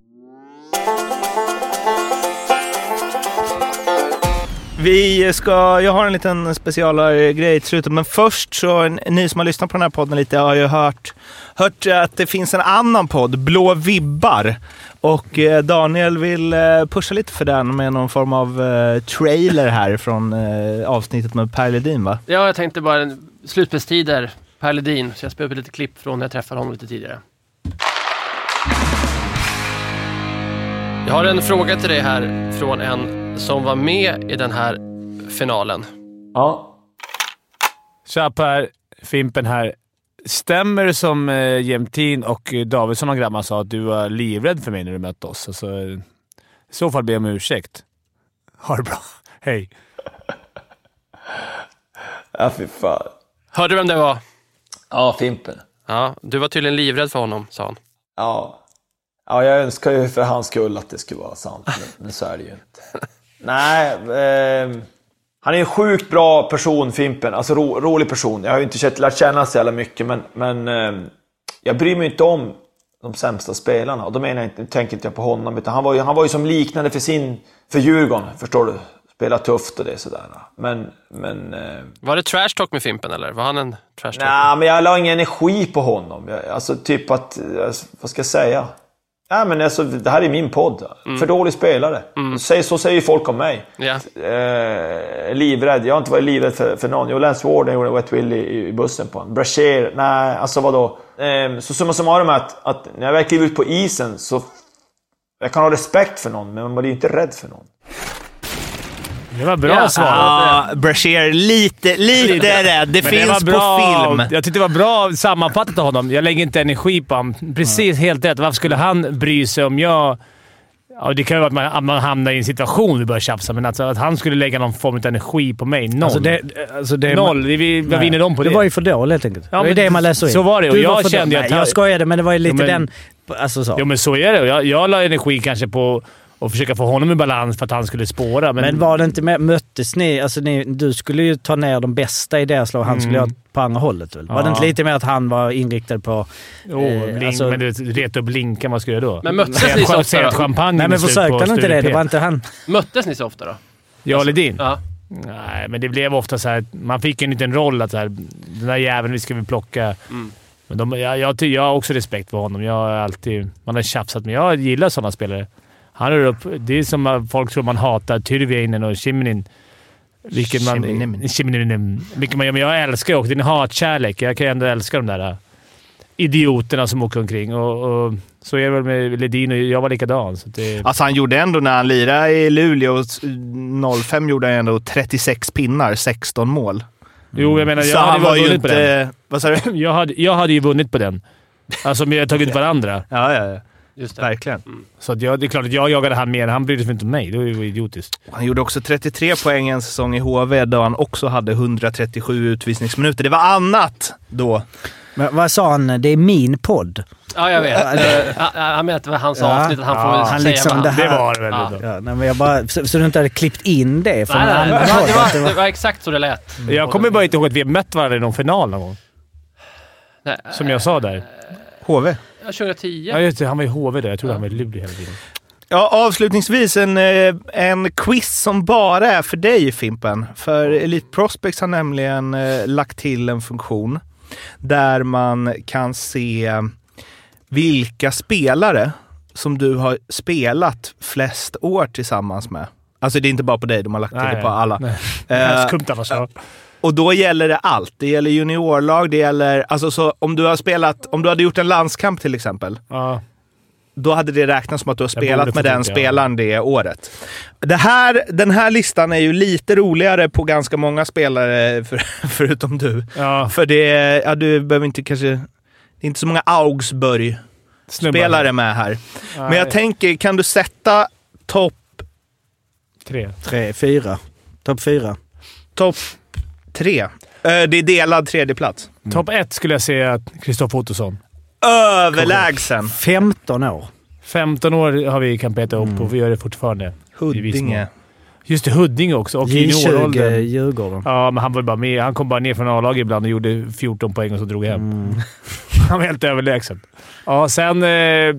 Vi ska, jag har en liten specialare-grej eh, till slutet, men först så, ni som har lyssnat på den här podden lite har ju hört, hört att det finns en annan podd, Blå vibbar. Och eh, Daniel vill eh, pusha lite för den med någon form av eh, trailer här från eh, avsnittet med Per Ledin va? Ja, jag tänkte bara slutspelstider, Per Ledin. Så jag spelar upp lite klipp från när jag träffade honom lite tidigare. Jag har en fråga till dig här från en som var med i den här finalen. Ja. Tja Per, Fimpen här. Stämmer det som eh, Jämtin och Davidsson och grabbarna sa att du var livrädd för mig när du mötte oss? Alltså, I så fall ber jag om ursäkt. Ha det bra. Hej. Ja, fy fan. Hörde du vem det var? Ja, Fimpen. Ja, du var tydligen livrädd för honom, sa han. Ja. Ja, jag önskar ju för hans skull att det skulle vara sant, men, men så är det ju inte. Nej, ehm, han är en sjukt bra person, Fimpen. Alltså ro, rolig person. Jag har ju inte känt- lärt känna så jävla mycket, men, men ehm, jag bryr mig inte om de sämsta spelarna. Och då menar jag inte, tänker inte jag på honom, utan han var ju, han var ju som liknande för sin, för Djurgården, förstår du? Spela tufft och det sådär. Men, men... ehm, Var det trash talk med Fimpen, eller? Var han en trash talk? Nej, men jag la ingen energi på honom. Jag, alltså typ att, alltså, vad ska jag säga? Ja, men alltså, det här är min podd. För dålig spelare. Så, så säger ju folk om mig. Ja. Eh, livrädd. Jag har inte varit livrädd för, för någon. Jag och Lance Warden gjorde Wet Willy i, i bussen på honom. Brashear, nej, alltså vadå? Eh, så summa summarum är att, att när jag väl kliver ut på isen så... Jag kan ha respekt för någon, men man blir ju inte rädd för någon. Det var bra Ja, svarat. Ja, Brashear lite, lite rädd. Det Men finns var på film. Jag tyckte det var bra sammanfattat av honom. Jag lägger inte energi på honom. Precis, helt rätt. Varför skulle han bry sig om jag... Ja, det kan ju vara att man, att man hamnar i en situation vi börjar tjafsa, men alltså att han skulle lägga någon form av energi på mig. Noll. Alltså det, alltså det, Noll. Vi, vi, vad vinner de på det? Det var ju för dåligt helt enkelt. Ja, det är det man läser in. så var det, och Du jag kände att Jag skojade, men det var ju lite Jo, men- den... Alltså så. Jo, men så är det. Jag, jag la energi kanske på att försöka få honom i balans för att han skulle spåra. Men, Men var det inte med, möttes ni, alltså ni, du skulle ju ta ner de bästa i deras lag och han skulle Mm. göra på andra hållet väl? Var det inte lite mer att han var inriktad på... Jo, eh, blink, alltså- men du reta upp blinken, vad skulle jag då? Men möttes ni så ofta då? champagne Nej men försökte han inte det? Det var inte han... Möttes ni så ofta då? Jag och Ledin? Ja. Nej, men det blev ofta så här. Man fick en liten roll att så här, den där jäveln vi ska vi plocka. Mm. Men de, jag, jag, jag har också respekt för honom. Jag har alltid... Man har tjafsat, men jag gillar sådana spelare. Han rör upp... Det är som att folk tror man hatar Tyrväinen och Shiminin. Vilket man... Shiminimini. Vilket man, men jag älskar också. Det är en hatkärlek. Jag kan ju ändå älska de där äh, idioterna som åker omkring. Och, och så är det väl med Ledin och jag var likadan. Så det, Alltså han gjorde ändå, när han lirade i Luleå 05, gjorde han ändå 36 pinnar, 16 mål. jo, jag menar, Så jag hade han var ju vunnit på den. inte... Vad sa du? Jag hade, jag hade ju vunnit på den. Alltså, men jag har tagit varandra. Ja, ja, ja. Just det. Verkligen. Så att jag, det är klart att jag jagade han mer. Han brydde sig inte om mig. Det var ju idiotiskt. Han gjorde också 33 poäng en säsong i HV då han också hade 137 utvisningsminuter. Det var annat då. Men vad sa han? Det är min podd. Ja, jag vet. Eh, han- Han menar att det var hans Ja. avsnitt. att Han får Ja, väl han säga liksom det här- Det var det väl. Ja. Ja, nej, men jag bara, så, så du inte hade klippt in det från Nej, nej, annan det, var, det, var, det var exakt så det lät. Jag kommer bara inte ihåg att vi har mött varandra i någon final någon gång. Nej, Som jag sa där. HV. Ja, 2010. Ja, just det. Han var i HV där. Jag trodde han var i Luleå hela tiden. Ja, avslutningsvis en, eh, en quiz som bara är för dig Fimpen. För Elite Prospects har nämligen eh, lagt till en funktion där man kan se vilka spelare som du har spelat flest år tillsammans med. Alltså det är inte bara på dig, de har lagt till Nej, det på alla. nej. Eh, Skumt annars. Och då gäller det allt. Det gäller juniorlag, det gäller... Alltså så om du har spelat... Om du hade gjort en landskamp till exempel, Ja. då hade det räknats som att du har spelat med den ja. spelaren det året. Det här, den här listan är ju lite roligare på ganska många spelare, för, förutom du. Ja. För det är, ja, du behöver inte kanske... Det är inte så många Augsburg-spelare med här. Nej. Men jag tänker, kan du sätta topp Tre. Tre, fyra. Topp fyra. top tre? Eh, Det är delad tredje plats. Topp ett skulle jag säga Kristoffer Ottosson. Överlägsen. 15 år. 15 år har vi kan peta upp och vi gör det fortfarande. Huddinge. Just det, Huddinge också. Och J20 junioråldern. Djurgården. Ja, men han var bara med. Han kom bara ner från A-laget ibland och gjorde 14 poäng och så drog hem. Mm. Han var helt överlägsen. Ja, sen... Eh,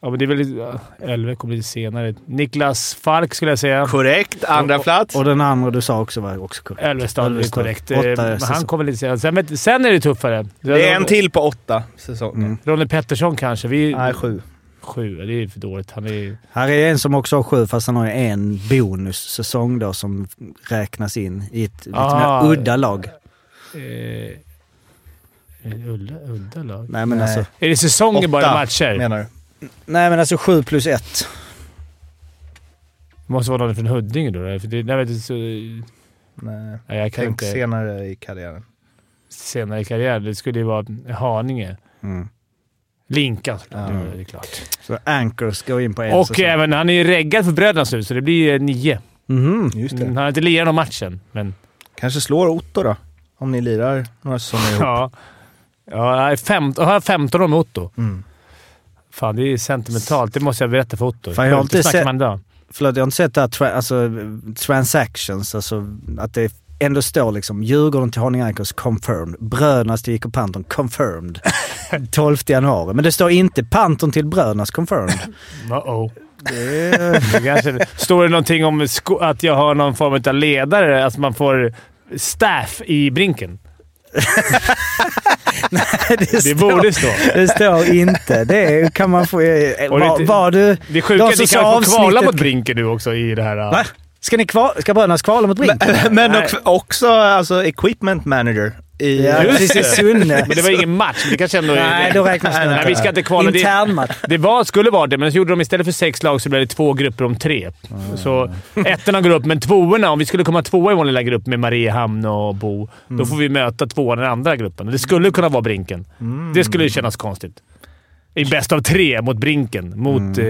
ja, men det är väl... ja, Elve kommer lite senare. Niklas Falk skulle jag säga. Korrekt. Andra plats. Och den andra du sa också var också korrekt. Elvestad är korrekt. Eh, Åtta men han kommer lite senare. Sen, vet- sen är det tuffare. Det är en till på åtta säsonger. Mm. Ronny Pettersson kanske. Vi, Nej, sju. Sju. Det är för dåligt. Han är... Här är en som också har sju, fast han har en bonussäsong då som räknas in i ett lite Ah. mer udda lag. Eh, udda, udda lag. Nej men Nej. alltså... Är det säsonger bara Åtta, matcher? menar du? Nej men alltså sju plus ett. Det måste vara någon från Huddinge då. För det, nej, du, så, Nej. nej, jag kan Tänk inte. senare i karriären. senare i karriären. Det skulle ju vara Haninge. Mm. Linkan såklart. Det är klart. Så Anchors går in på en Och säsong. även, han är ju reggad för Brödernas nu, så det blir eh, nio. Mhm. Just Mm, Han har inte lirat någon matchen, men Kanske slår Otto då? Om ni lirar några säsonger ihop. ja. Ja, jag har 15 år med Otto. Mm. Fan, det är sentimentalt. Det måste jag berätta för Otto. Fan, jag har inte sett- man idag. Förlåt, jag har inte sett det här tra- alltså, transactions, alltså att det ändå står liksom Djurgården till Haninge Anchors confirmed. Brödernas till IK Panton confirmed. 12 januari. Men det står inte Panton till Brödernas confirmed. Uh-oh. Det kanske, står det någonting om att jag har någon form av ledare? Att man får staff i brinken? det, Det står, borde stå. det står inte. Det kan man få... eh, Var, det- var du... Det sjuka är att ni kan få kvala mot brinken nu också i det här... Va? Ska, ni kval, ska Brödernas kvala mot Brinken? Men Nej. också, också alltså, equipment manager. I, Ja, precis i det. Sunne. Men det var ingen match. Det kanske ändå är... Nej, då räknas det inte. vi ska inte kvala. Det, Internmatch. det var, skulle vara det, men så gjorde de istället för sex lag så blev det två grupper om tre. Så ettorna går upp, men tvåorna, om vi skulle komma tvåa i vår lilla grupp med Mariehamn och Bo, då får vi möta tvåan i den andra gruppen. Det skulle kunna vara Brinken. Det skulle kännas konstigt. I bäst av tre mot Brinken. Mot eh,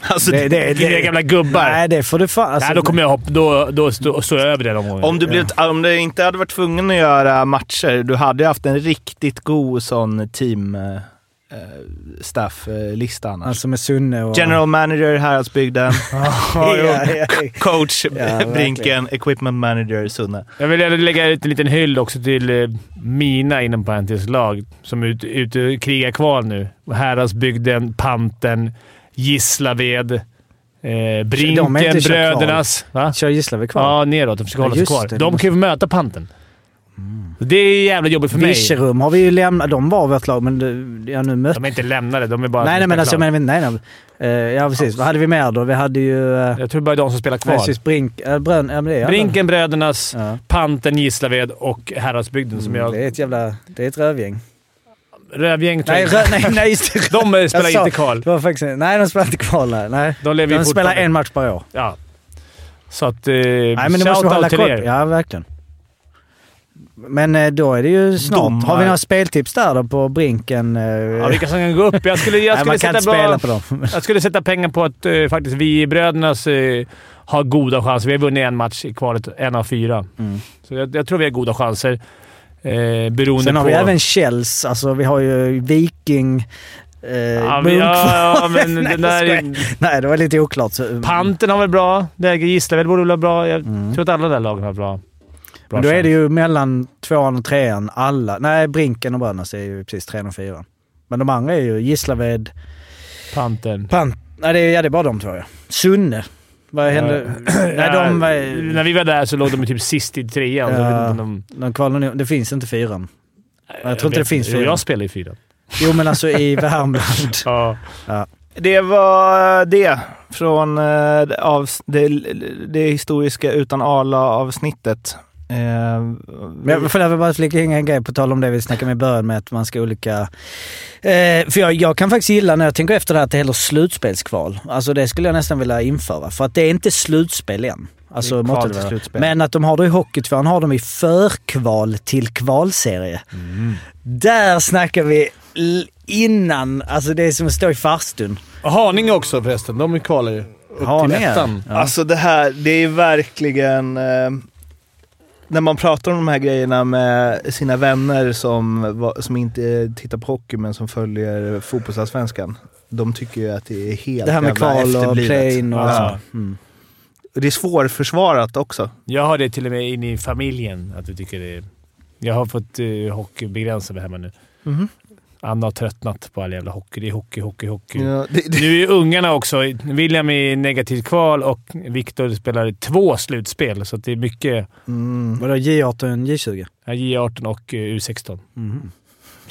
alltså, Det, det, dina gamla gubbar. Nej, det får du fan... Alltså, Nej, då kommer jag hoppa. Då, då stå- står jag över den omgången. om, du blev, om du inte hade varit tvungen att göra matcher, du hade ju haft en riktigt god sån team eh, staff-lista annars. Alltså med Sunne och... General manager, Häradsbygden. ja, ja, ja. Coach, verkligen. Brinken. Equipment manager, Sunne. Jag vill lägga ut en liten hyll också till eh, mina, inom parentes, lag som är ute ut och krigar kval nu. Häradsbygden, Panten, Gislaved, eh, Brinken, Brödernas. Va? Kör Gislaved kvar? Ja, neråt. De försöker Ja, hålla sig just kvar. det. De kan ju möta Panten. Det är jävligt jobbigt för mig. Virserum har vi ju lämnat. De var vårt lag, men det- ja, nu mötte... De är inte lämnade. De är bara Nej, nej, men alltså, klar. men, nej, nej. Eh, Ja, precis. Vad hade vi mer då? Vi hade ju... Uh, Jag tror bara de som spelar kvar. Precis, Brink... Äh, brön, ja, det. Brinken, Brödernas, Ja. Panten, Gislaved och Häradsbygden som jag... Det är ett jävla... Det är ett rövgäng. Rövgäng tror Nej, jag. rö, nej, nej, just det. De eh, spelar sa- inte kval. Det var faktiskt... Nej, de spelar inte kval. nej. Nej. De De spelar en match per år. Ja. Så att... Eh, Nej, men det måste hålla till er. Ja, verkligen. Men eh, då är det ju snart. Domar. Har vi några speltips där då på Brinken? eh? Ja, vilka som kan gå upp? Jag skulle, jag nej, skulle kan sätta bra, på dem. Jag skulle sätta pengar på att eh, faktiskt vi i Brödernas eh, har goda chanser. Vi har vunnit en match i kvalet, en av fyra. Mm. Så jag, jag tror vi har goda chanser. Eh, beroende Sen har på... vi även Kjells. Alltså vi har ju Viking... Eh, Ja, Munkfors. ja, ja, men Nej, där... Nej, det var lite oklart. Så, Panten har väl bra. Gislaved borde väl ha bra. Jag Mm. tror att alla där lagen har bra. bra Men då är chans. det ju mellan tvåan och trean alla. Nej, Brinken och Brödernas är ju precis trean och fyran. Men de andra är ju Gislaved, Panten. Pant... Nej, det är, ja, det är bara de två ja. Sunne. Vad hände? Nej, de... Ja, var- När vi var där så låg de typ sist i trean. jag om de, De kvalade Det finns inte fyran. Jag tror inte det finns Jo, fyra. Jag spelar i fyran. Jo, men alltså i Värmland. Ja. Det var det från eh, av, det, det historiska utan ala-avsnittet. Eh, Men jag får bara flika in en grej på tal om det vi snackade med i början med att man ska olika... Eh, för jag, jag kan faktiskt gilla när jag tänker efter det här att det heter slutspelskval. Alltså det skulle jag nästan vilja införa. För att det är inte slutspel än. Alltså, Det är slutspel. Men att de har det i Hockeytvåan har de i förkval till kvalserie. Där snackar vi innan, alltså det är som att stå i farstun. Haninge också förresten. De är kvalar ju. Upp Haninge? till ettan. Ja. Alltså det här, det är verkligen... Eh, när man pratar om de här grejerna med sina vänner som, som inte tittar på hockey men som följer fotbollsallsvenskan. De tycker ju att det är helt Det här med kval och play-in och Ja. så. Mm. Och det är svårförsvarat också. Jag har det till och med in i familjen, att vi tycker det är... Jag har fått uh, hockeybegränsa mig hemma nu. Mhm. Anna har tröttnat på all jävla hockey. Det är hockey, hockey, hockey. Ja, det, det, Nu är ungarna också... William är negativt kval och Viktor spelar två slutspel, så att det är mycket mm. Vadå J18 J20? ja, J18 och eh, U16. Mm.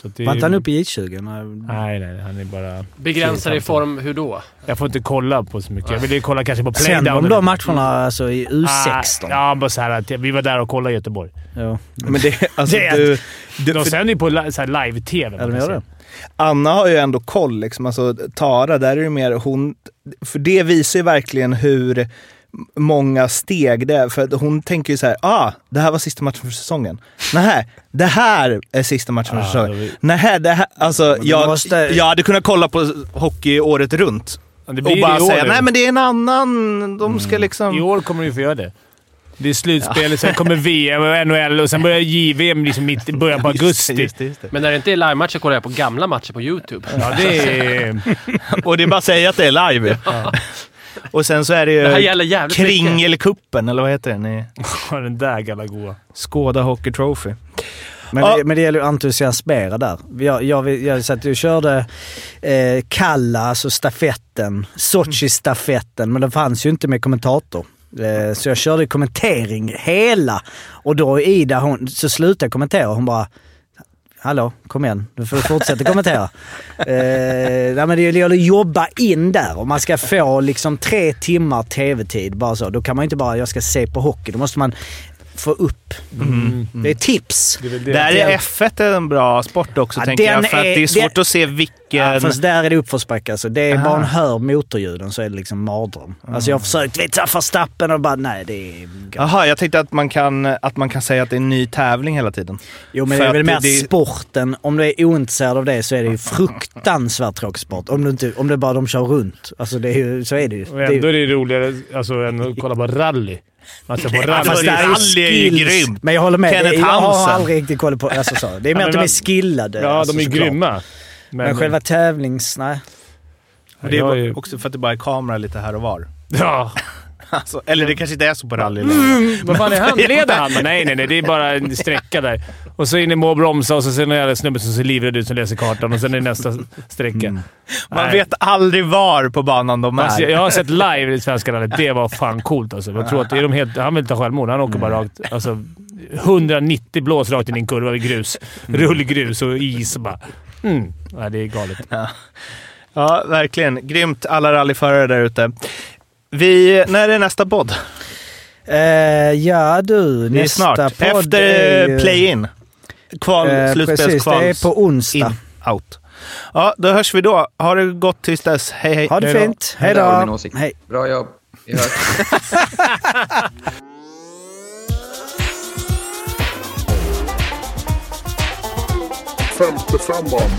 Så att det Var är- inte han uppe i J20? Nej. Nej, nej. Han är bara... Begränsar i form hur då? Jag får inte kolla på så mycket. Jag ville kolla kanske på playdown. de de matcherna alltså i U16? Ah, ja, bara så här att vi var där och kollade i Göteborg. Ja. Men det, alltså, Det du, du, De för sänder ju på live-tv. Ja, de gör det. Anna har ju ändå koll. Liksom. Alltså, Tara, där är det mer hon... För det visar ju verkligen hur många steg det är. För att hon tänker ju så här, ah, det här var sista matchen för säsongen. Nej, det här är sista matchen för Ah, säsongen. vi- Nej, det här... Alltså, du jag, måste- jag hade kunnat kolla på hockey året runt. Ja, Och bara säga, nej men det är en annan, de ska liksom... I år kommer du få göra det. Det är slutspel, sen kommer VM och NHL och sen börjar JVM liksom mitt i början på augusti. Just det, just det. Men när det inte är livematcher kollar jag på gamla matcher på YouTube. Ja, det är... Och det är bara att säga att det är live. Och sen så är det Det ju mycket. Kringelkuppen, eller vad heter den? i den där gamla goa. Skåda Hockey Trophy. Men, Ja. det, men det gäller ju att entusiasmera där. Jag, jag, jag satt och körde eh, Kalla, alltså stafetten, Sochi-stafetten, men det fanns ju inte med kommentator. Eh, så jag körde kommentering hela. Och då Ida, hon, så slutade jag kommentera. Hon bara Hallå, kom igen. Du får fortsätta kommentera. eh, nej, men det gäller att jobba in där. Om man ska få liksom tre timmar tv-tid bara så. Då kan man inte bara, jag ska se på hockey. Då måste man få upp. Det är tips. Det är det. Där är F1 en bra sport också, Ja, tänker jag. För att är- det är svårt den- att se vilken... Ja, fast där är det uppförsbacke alltså. Det är Aha. bara man hör motorljuden så är det liksom mardröm. Alltså jag har försökt, vet du, Verstappen och bara nej det är... Jaha, jag tänkte att man, kan, att man kan säga att det är en ny tävling hela tiden. Jo men För det är väl mer det- sporten. Om du är ointresserad av det så är det ju fruktansvärt tråkig sport. Om, du inte, om det bara de kör runt. Alltså det är ju, så är det ju. Och Det är, ändå är ju- det roligare alltså, än att kolla på rally. Man ser på Ja, rally. fast det är- är rally är ju skills. grymt. Men jag håller med. Kenneth Det är- jag har aldrig riktigt koll på... Alltså så. Det är mer men att de är skillade. Ja, alltså, de är såklart. grymma. Men, själva tävlings... Nej. Och det är också för att det bara är kamera lite här och var. Ja. Alltså, eller det kanske inte är så på rally Mm. Vad fan är han? Leder han? Nej, nej, nej. Det är bara en sträcka där. Och så in i mål och bromsa och så ser någon jävla snubbe som ser livrädd ut som läser kartan och sen är det nästa sträcka. Man Nej. vet aldrig var på banan de Alltså, är. jag har sett live i Svenska rallyt. Det var fan coolt alltså. Jag tror att är de helt, han vill ta självmord. Han åker bara rakt... Alltså, 190 blås rakt in i en kurva i grus. Rullgrus och is och bara... Mm. Ja, det är galet. Ja, verkligen. Grymt alla rallyförare där ute. Vi, när är nästa podd? Eh, ja du, Det är nästa snart. podd Efter är play-in. Kval, Eh, Precis, det slutspelskvals är på onsdag. in, out. Ja, då hörs vi då. Ha det gott tills dess. Hej, hej. Ha det Hej fint. Hej då. Hej. Bra jobb. Vi hörs. Femte femman.